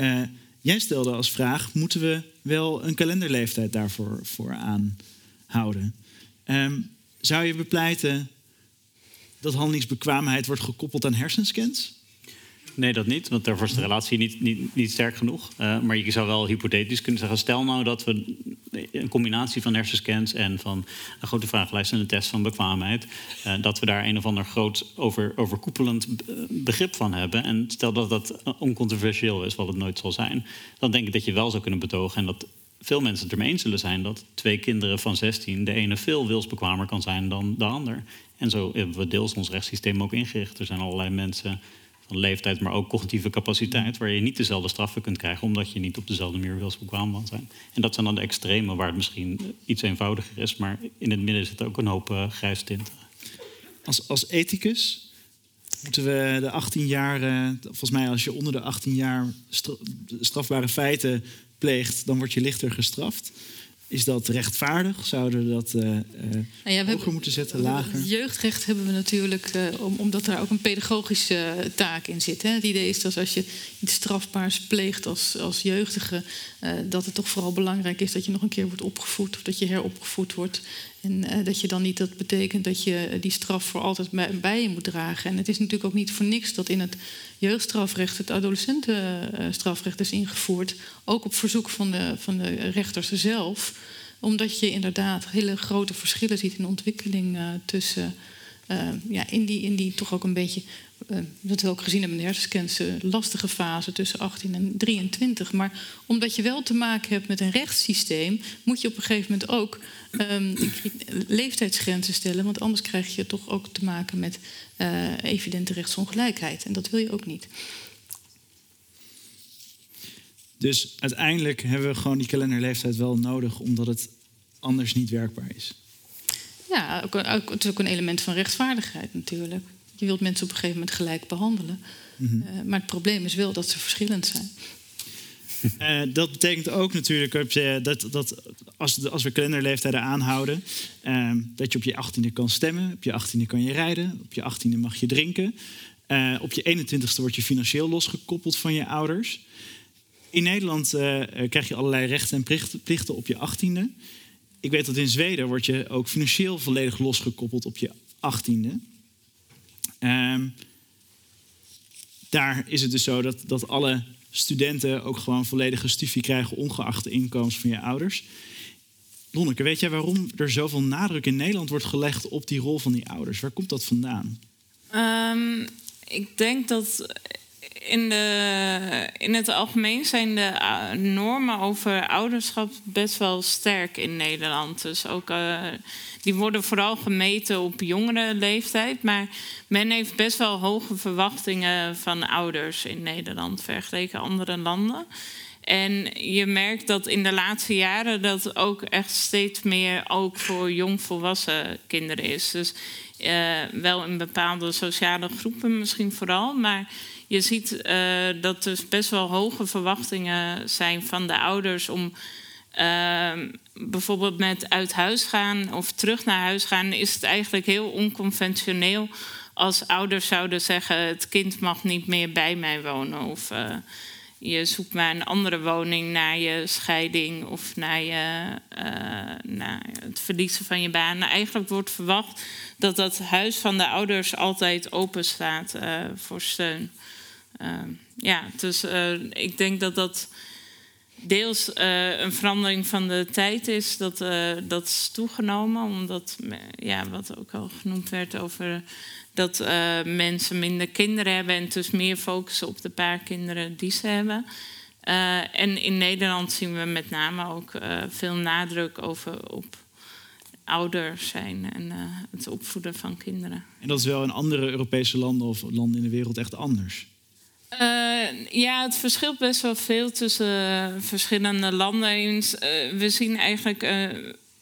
Uh, jij stelde als vraag: moeten we wel een kalenderleeftijd daarvoor voor aanhouden? Um, zou je bepleiten dat handelingsbekwaamheid wordt gekoppeld aan hersenscans? Nee, dat niet, want daarvoor is de relatie niet, niet, niet sterk genoeg. Uh, maar je zou wel hypothetisch kunnen zeggen: stel nou dat we een combinatie van hersenscans en van een grote vragenlijst en een test van bekwaamheid, uh, dat we daar een of ander groot over, overkoepelend begrip van hebben. En stel dat dat oncontroversieel is, wat het nooit zal zijn, dan denk ik dat je wel zou kunnen betogen en dat veel mensen het ermee eens zullen zijn dat twee kinderen van 16 de ene veel wilsbekwamer kan zijn dan de ander. En zo hebben we deels ons rechtssysteem ook ingericht. Er zijn allerlei mensen leeftijd, maar ook cognitieve capaciteit, waar je niet dezelfde straffen kunt krijgen, omdat je niet op dezelfde manier wilsbekwaam kan zijn. En dat zijn dan de extremen waar het misschien iets eenvoudiger is, maar in het midden zit ook een hoop uh, grijs tinten. Als, als ethicus moeten we de 18 jaar, uh, volgens mij als je onder de 18 jaar strafbare feiten pleegt, dan word je lichter gestraft. Is dat rechtvaardig? Zouden we dat uh, nou ja, hoger moeten zetten, lager? Jeugdrecht hebben we natuurlijk, uh, om, omdat er ook een pedagogische taak in zit. Hè. Het idee is dat als je iets strafbaars pleegt als, als jeugdige, dat het toch vooral belangrijk is dat je nog een keer wordt opgevoed of dat je heropgevoed wordt. En dat je dan niet dat betekent dat je die straf voor altijd bij, je moet dragen. En het is natuurlijk ook niet voor niks dat in het jeugdstrafrecht het adolescentenstrafrecht is ingevoerd. Ook op verzoek van de, van de rechters zelf. Omdat je inderdaad hele grote verschillen ziet in ontwikkeling uh, tussen. Uh, ja, in, die, in die toch ook een beetje dat we ook gezien hebben in de hersenscans, lastige fase tussen 18 en 23. Maar omdat je wel te maken hebt met een rechtssysteem, moet je op een gegeven moment ook um, leeftijdsgrenzen stellen. Want anders krijg je toch ook te maken met uh, evidente rechtsongelijkheid. En dat wil je ook niet. Dus uiteindelijk hebben we gewoon die kalenderleeftijd wel nodig, omdat het anders niet werkbaar is. Ja, ook, ook, het is ook een element van rechtvaardigheid natuurlijk. Je wilt mensen op een gegeven moment gelijk behandelen. Mm -hmm. uh, maar het probleem is wel dat ze verschillend zijn. Uh, dat betekent ook natuurlijk dat, dat als, als we kalenderleeftijden aanhouden, uh, dat je op je 18e kan stemmen, op je 18e kan je rijden, op je 18e mag je drinken. Uh, op je 21ste word je financieel losgekoppeld van je ouders. In Nederland krijg je allerlei rechten en plichten op je 18e. Ik weet dat in Zweden word je ook financieel volledig losgekoppeld op je 18e. Ehm, daar is het dus zo dat, dat alle studenten ook gewoon volledige studie krijgen, ongeacht de inkomens van je ouders. Lonneke, weet jij waarom er zoveel nadruk in Nederland wordt gelegd op die rol van die ouders? Waar komt dat vandaan? Um, ik denk dat in, de, in het algemeen zijn de uh, normen over ouderschap best wel sterk in Nederland. Dus ook, uh, die worden vooral gemeten op jongere leeftijd. Maar men heeft best wel hoge verwachtingen van ouders in Nederland vergeleken andere landen. En je merkt dat in de laatste jaren dat ook echt steeds meer ook voor jongvolwassen kinderen is. Dus uh, wel in bepaalde sociale groepen misschien vooral, maar je ziet uh, dat er best wel hoge verwachtingen zijn van de ouders om uh, bijvoorbeeld met uit huis gaan of terug naar huis gaan, is het eigenlijk heel onconventioneel als ouders zouden zeggen: het kind mag niet meer bij mij wonen. Of uh, je zoekt maar een andere woning na je scheiding of na, je, uh, na het verliezen van je baan. Eigenlijk wordt verwacht dat dat huis van de ouders altijd open staat voor steun. Uh, ja, dus ik denk dat dat deels uh, een verandering van de tijd is. Dat, uh, dat is toegenomen, omdat, ja, wat ook al genoemd werd over dat mensen minder kinderen hebben en dus meer focussen op de paar kinderen die ze hebben. en in Nederland zien we met name ook veel nadruk over op ouder zijn en het opvoeden van kinderen. En dat is wel in andere Europese landen of landen in de wereld echt anders? Uh, ja, het verschilt best wel veel tussen verschillende landen. Uh, we zien eigenlijk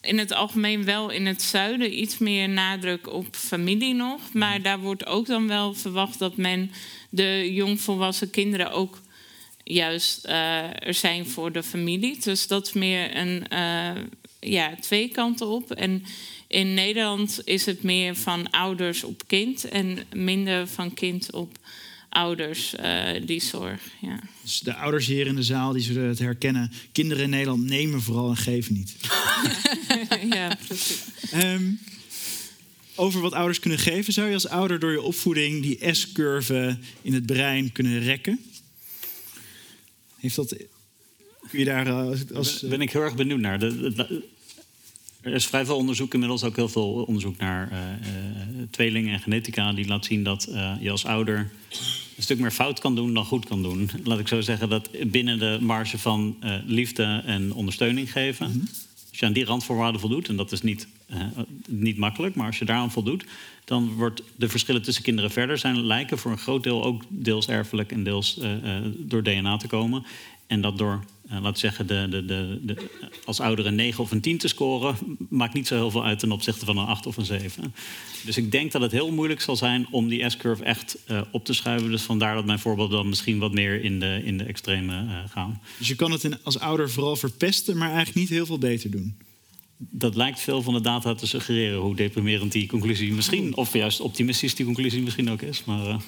in het algemeen wel in het zuiden iets meer nadruk op familie nog. Maar daar wordt ook dan wel verwacht dat men de jongvolwassen kinderen ook juist er zijn voor de familie. Dus dat is meer een ja, twee kanten op. En in Nederland is het meer van ouders op kind en minder van kind op ouders, uh, die zorg. Ja. Dus de ouders hier in de zaal die zullen het herkennen. Kinderen in Nederland nemen vooral en geven niet. ja, precies. Um, over wat ouders kunnen geven, zou je als ouder door je opvoeding die S-curve in het brein kunnen rekken? Heeft dat. Kun je daar als. als ben ik heel erg benieuwd naar. De, de, er is vrij veel onderzoek, inmiddels ook heel veel onderzoek naar uh, uh, tweelingen en genetica, die laat zien dat uh, je als ouder een stuk meer fout kan doen dan goed kan doen. Laat ik zo zeggen dat binnen de marge van liefde en ondersteuning geven. Mm -hmm. Als je aan die randvoorwaarden voldoet, en dat is niet, niet makkelijk, maar als je daaraan voldoet, dan wordt de verschillen tussen kinderen verder zijn lijken voor een groot deel ook deels erfelijk en deels door DNA te komen. En dat door uh, laat zeggen, de, de, de, de, als ouder een 9 of een 10 te scoren, maakt niet zo heel veel uit ten opzichte van een 8 of een 7. Dus ik denk dat het heel moeilijk zal zijn om die S-curve echt uh, op te schuiven. Dus vandaar dat mijn voorbeelden dan misschien wat meer in de, in de extreme uh, gaan. Dus je kan het in, als ouder vooral verpesten, maar eigenlijk niet heel veel beter doen. Dat lijkt veel van de data te suggereren, hoe deprimerend die conclusie misschien, of juist optimistisch die conclusie misschien ook is. Maar.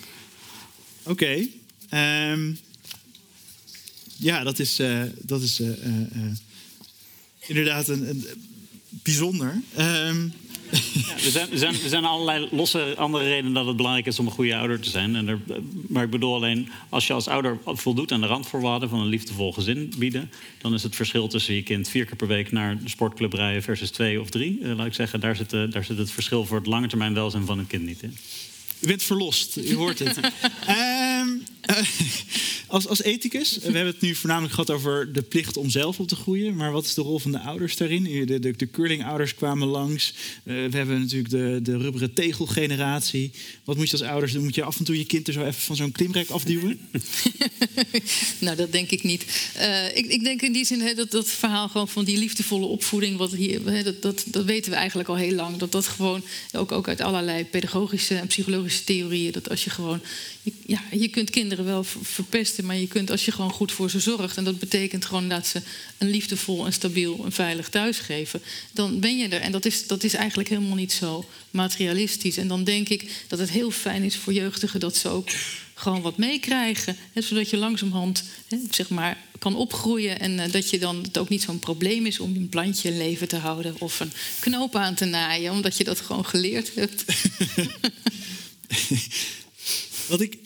Oké. Okay. Um ja, dat is, uh, dat is uh, uh, inderdaad een, een bijzonder. Um. Ja, er, zijn, er, zijn, er zijn allerlei losse andere redenen dat het belangrijk is om een goede ouder te zijn. En er, maar ik bedoel alleen, als je als ouder voldoet aan de randvoorwaarden van een liefdevol gezin bieden, dan is het verschil tussen je kind vier keer per week naar de sportclub rijden versus twee of drie, laat ik zeggen, daar zit, daar zit het verschil voor het lange termijn welzijn van een kind niet in. U bent verlost, u hoort het. um, als, als ethicus, we hebben het nu voornamelijk gehad over de plicht om zelf op te groeien. Maar wat is de rol van de ouders daarin? De, de, de curlingouders kwamen langs. Uh, we hebben natuurlijk de, de rubberen tegelgeneratie. Wat moet je als ouders doen? Moet je af en toe je kind er zo even van zo'n klimrek afduwen? nou, dat denk ik niet. Uh, ik, ik, denk in die zin dat dat verhaal gewoon van die liefdevolle opvoeding, wat hier, dat, dat, dat weten we eigenlijk al heel lang. Dat dat gewoon, ook, ook uit allerlei pedagogische en psychologische theorieën, dat als je gewoon, ja, je kunt kinderen wel verpesten, maar je kunt als je gewoon goed voor ze zorgt, en dat betekent gewoon dat ze een liefdevol en stabiel en veilig thuis geven, dan ben je er. En dat is, dat is eigenlijk helemaal niet zo materialistisch. En dan denk ik dat het heel fijn is voor jeugdigen dat ze ook gewoon wat meekrijgen. Zodat je langzamerhand hè, zeg maar, kan opgroeien. En uh, dat je dan het ook niet zo'n probleem is om een plantje in leven te houden. Of een knoop aan te naaien, omdat je dat gewoon geleerd hebt. wat ik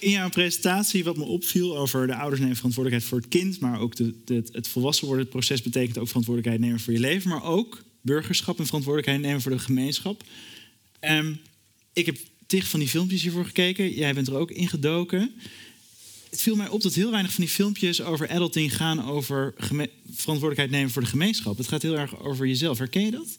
in jouw presentatie, wat me opviel over de ouders nemen verantwoordelijkheid voor het kind. Maar ook de, het volwassen worden, het proces betekent ook verantwoordelijkheid nemen voor je leven. Maar ook burgerschap en verantwoordelijkheid nemen voor de gemeenschap. Um, ik heb tig van die filmpjes hiervoor gekeken. Jij bent er ook in gedoken. Het viel mij op dat heel weinig van die filmpjes over adulting gaan over verantwoordelijkheid nemen voor de gemeenschap. Het gaat heel erg over jezelf. Herken je dat?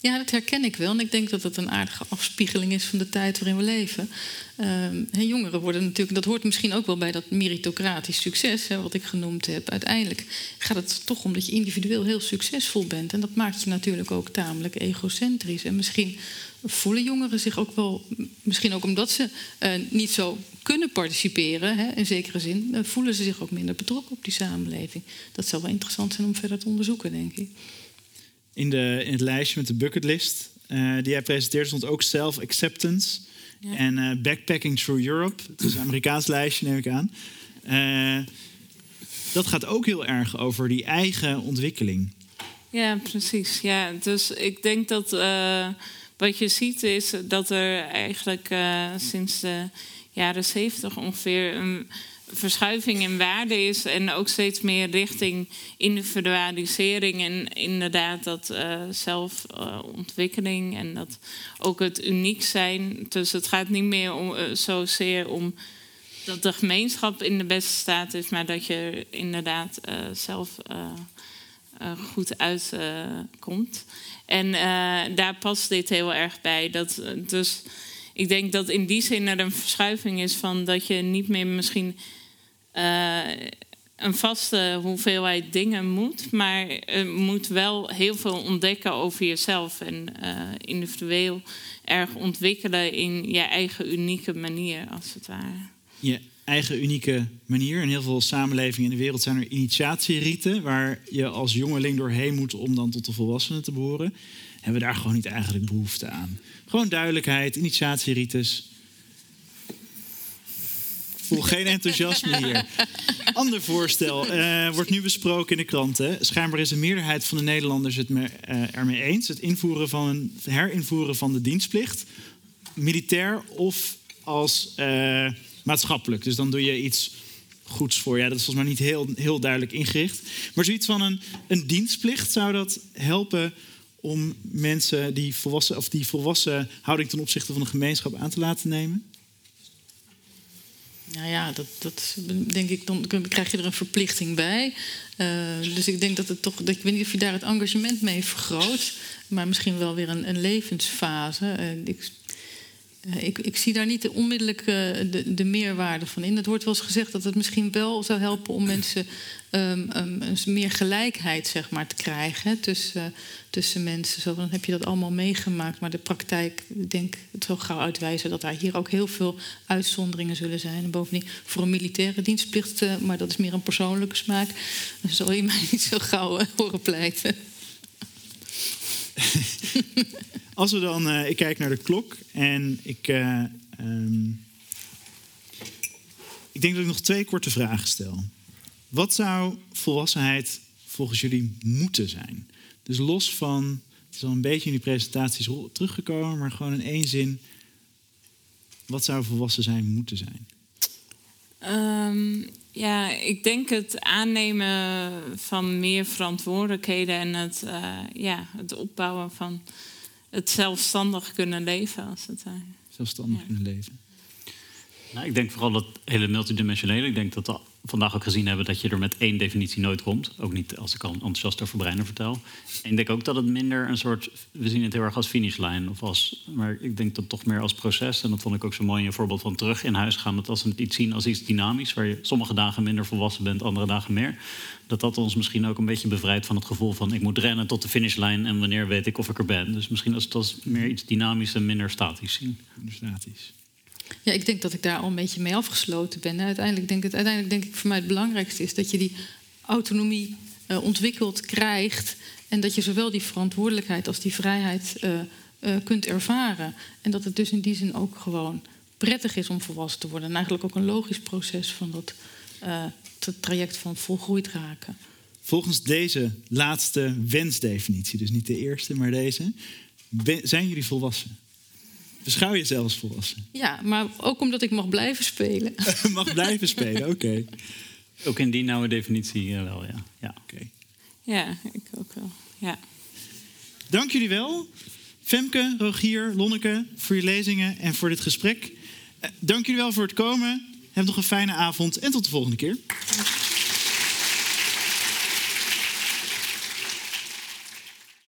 Ja, dat herken ik wel. En ik denk dat het een aardige afspiegeling is van de tijd waarin we leven. Uh, jongeren worden natuurlijk, dat hoort misschien ook wel bij dat meritocratisch succes, hè, wat ik genoemd heb. Uiteindelijk gaat het toch om dat je individueel heel succesvol bent. En dat maakt je natuurlijk ook tamelijk egocentrisch. En misschien voelen jongeren zich ook wel, misschien ook omdat ze uh, niet zo kunnen participeren, hè, in zekere zin, uh, voelen ze zich ook minder betrokken op die samenleving. Dat zal wel interessant zijn om verder te onderzoeken, denk ik in, de, in het lijstje met de bucketlist uh, die jij presenteert stond ook self-acceptance ja. en uh, backpacking through Europe. Het is een Amerikaans lijstje, neem ik aan. Uh, dat gaat ook heel erg over die eigen ontwikkeling. Ja, precies. Ja, dus ik denk dat wat je ziet is dat er eigenlijk sinds de jaren zeventig ongeveer een verschuiving in waarde is en ook steeds meer richting individualisering en inderdaad dat uh, zelfontwikkeling en dat ook het uniek zijn. Dus het gaat niet meer om, uh, zozeer om dat de gemeenschap in de beste staat is, maar dat je inderdaad uh, zelf goed uitkomt. en daar past dit heel erg bij. Dat, dus ik denk dat in die zin er een verschuiving is van dat je niet meer misschien eh, een vaste hoeveelheid dingen moet, maar je moet wel heel veel ontdekken over jezelf en uh, individueel erg ontwikkelen in je eigen unieke manier, als het ware. Je eigen unieke manier. In heel veel samenlevingen in de wereld zijn er initiatierieten waar je als jongeling doorheen moet om dan tot de volwassenen te behoren. Hebben we daar gewoon niet eigenlijk behoefte aan? Gewoon duidelijkheid, initiatierites. Voel geen enthousiasme hier. Ander voorstel uh, wordt nu besproken in de kranten. Schijnbaar is een meerderheid van de Nederlanders het me, uh, ermee eens. Het invoeren van herinvoeren van de dienstplicht. Militair of als uh, maatschappelijk. Dus dan doe je iets goeds voor. Ja, dat is volgens mij niet heel, heel duidelijk ingericht. Maar zoiets van een, een dienstplicht zou dat helpen om mensen die volwassen, of die volwassen houding ten opzichte van de gemeenschap aan te laten nemen? Nou ja, dat, dat denk ik, dan krijg je er een verplichting bij. Uh, dus ik denk dat het toch, dat, ik weet niet of je daar het engagement mee vergroot, maar misschien wel weer een, een levensfase. Eh, ik, ik, zie daar niet de onmiddellijk de, de, meerwaarde van in. Het wordt wel eens gezegd dat het misschien wel zou helpen om mensen um, um, meer gelijkheid zeg maar, te krijgen tussen, tussen mensen. Zo, dan heb je dat allemaal meegemaakt. Maar de praktijk, ik denk, het zal gauw uitwijzen dat daar hier ook heel veel uitzonderingen zullen zijn. En bovendien voor een militaire dienstplicht, maar dat is meer een persoonlijke smaak. Dan zal je mij niet zo gauw horen pleiten. Als we dan, uh, ik kijk naar de klok en ik, uh, um, ik denk dat ik nog twee korte vragen stel. Wat zou volwassenheid volgens jullie moeten zijn? Dus los van, het is al een beetje in die presentaties teruggekomen, maar gewoon in één zin. Wat zou volwassen zijn moeten zijn? Um, ja, ik denk het aannemen van meer verantwoordelijkheden en het, uh, ja, het opbouwen van het zelfstandig kunnen leven, als het. Zelfstandig ja. kunnen leven. Nou, ik denk vooral dat hele multidimensionele. Ik denk dat vandaag ook gezien hebben dat je er met één definitie nooit komt. Ook niet als ik al enthousiast over breinen vertel. En ik denk ook dat het minder een soort. We zien het heel erg als finishlijn. Of als, maar ik denk dat toch meer als proces. En dat vond ik ook zo mooi een voorbeeld van terug in huis gaan. Dat als we het iets zien als iets dynamisch. Waar je sommige dagen minder volwassen bent, andere dagen meer. Dat dat ons misschien ook een beetje bevrijdt van het gevoel van ik moet rennen tot de finishlijn. En wanneer weet ik of ik er ben. Dus misschien als het als meer iets dynamisch en minder statisch zien. Minder statisch. Ja, ik denk dat ik daar al een beetje mee afgesloten ben. Uiteindelijk denk, het, uiteindelijk denk ik voor mij het belangrijkste is dat je die autonomie uh, ontwikkeld krijgt. En dat je zowel die verantwoordelijkheid als die vrijheid uh, uh, kunt ervaren. En dat het dus in die zin ook gewoon prettig is om volwassen te worden. En eigenlijk ook een logisch proces van dat traject van volgroeid raken. Volgens deze laatste wensdefinitie, dus niet de eerste, maar deze, zijn jullie volwassen? Beschouw je zelfs volwassen? Ja, maar ook omdat ik mag blijven spelen. mag blijven spelen, oké. Okay. Ook in die nauwe definitie uh, wel, ja. Ja. Okay. ja, ik ook wel. Ja. Dank jullie wel. Femke, Rogier, Lonneke, voor je lezingen en voor dit gesprek. Uh, dank jullie wel voor het komen. Heb nog een fijne avond en tot de volgende keer.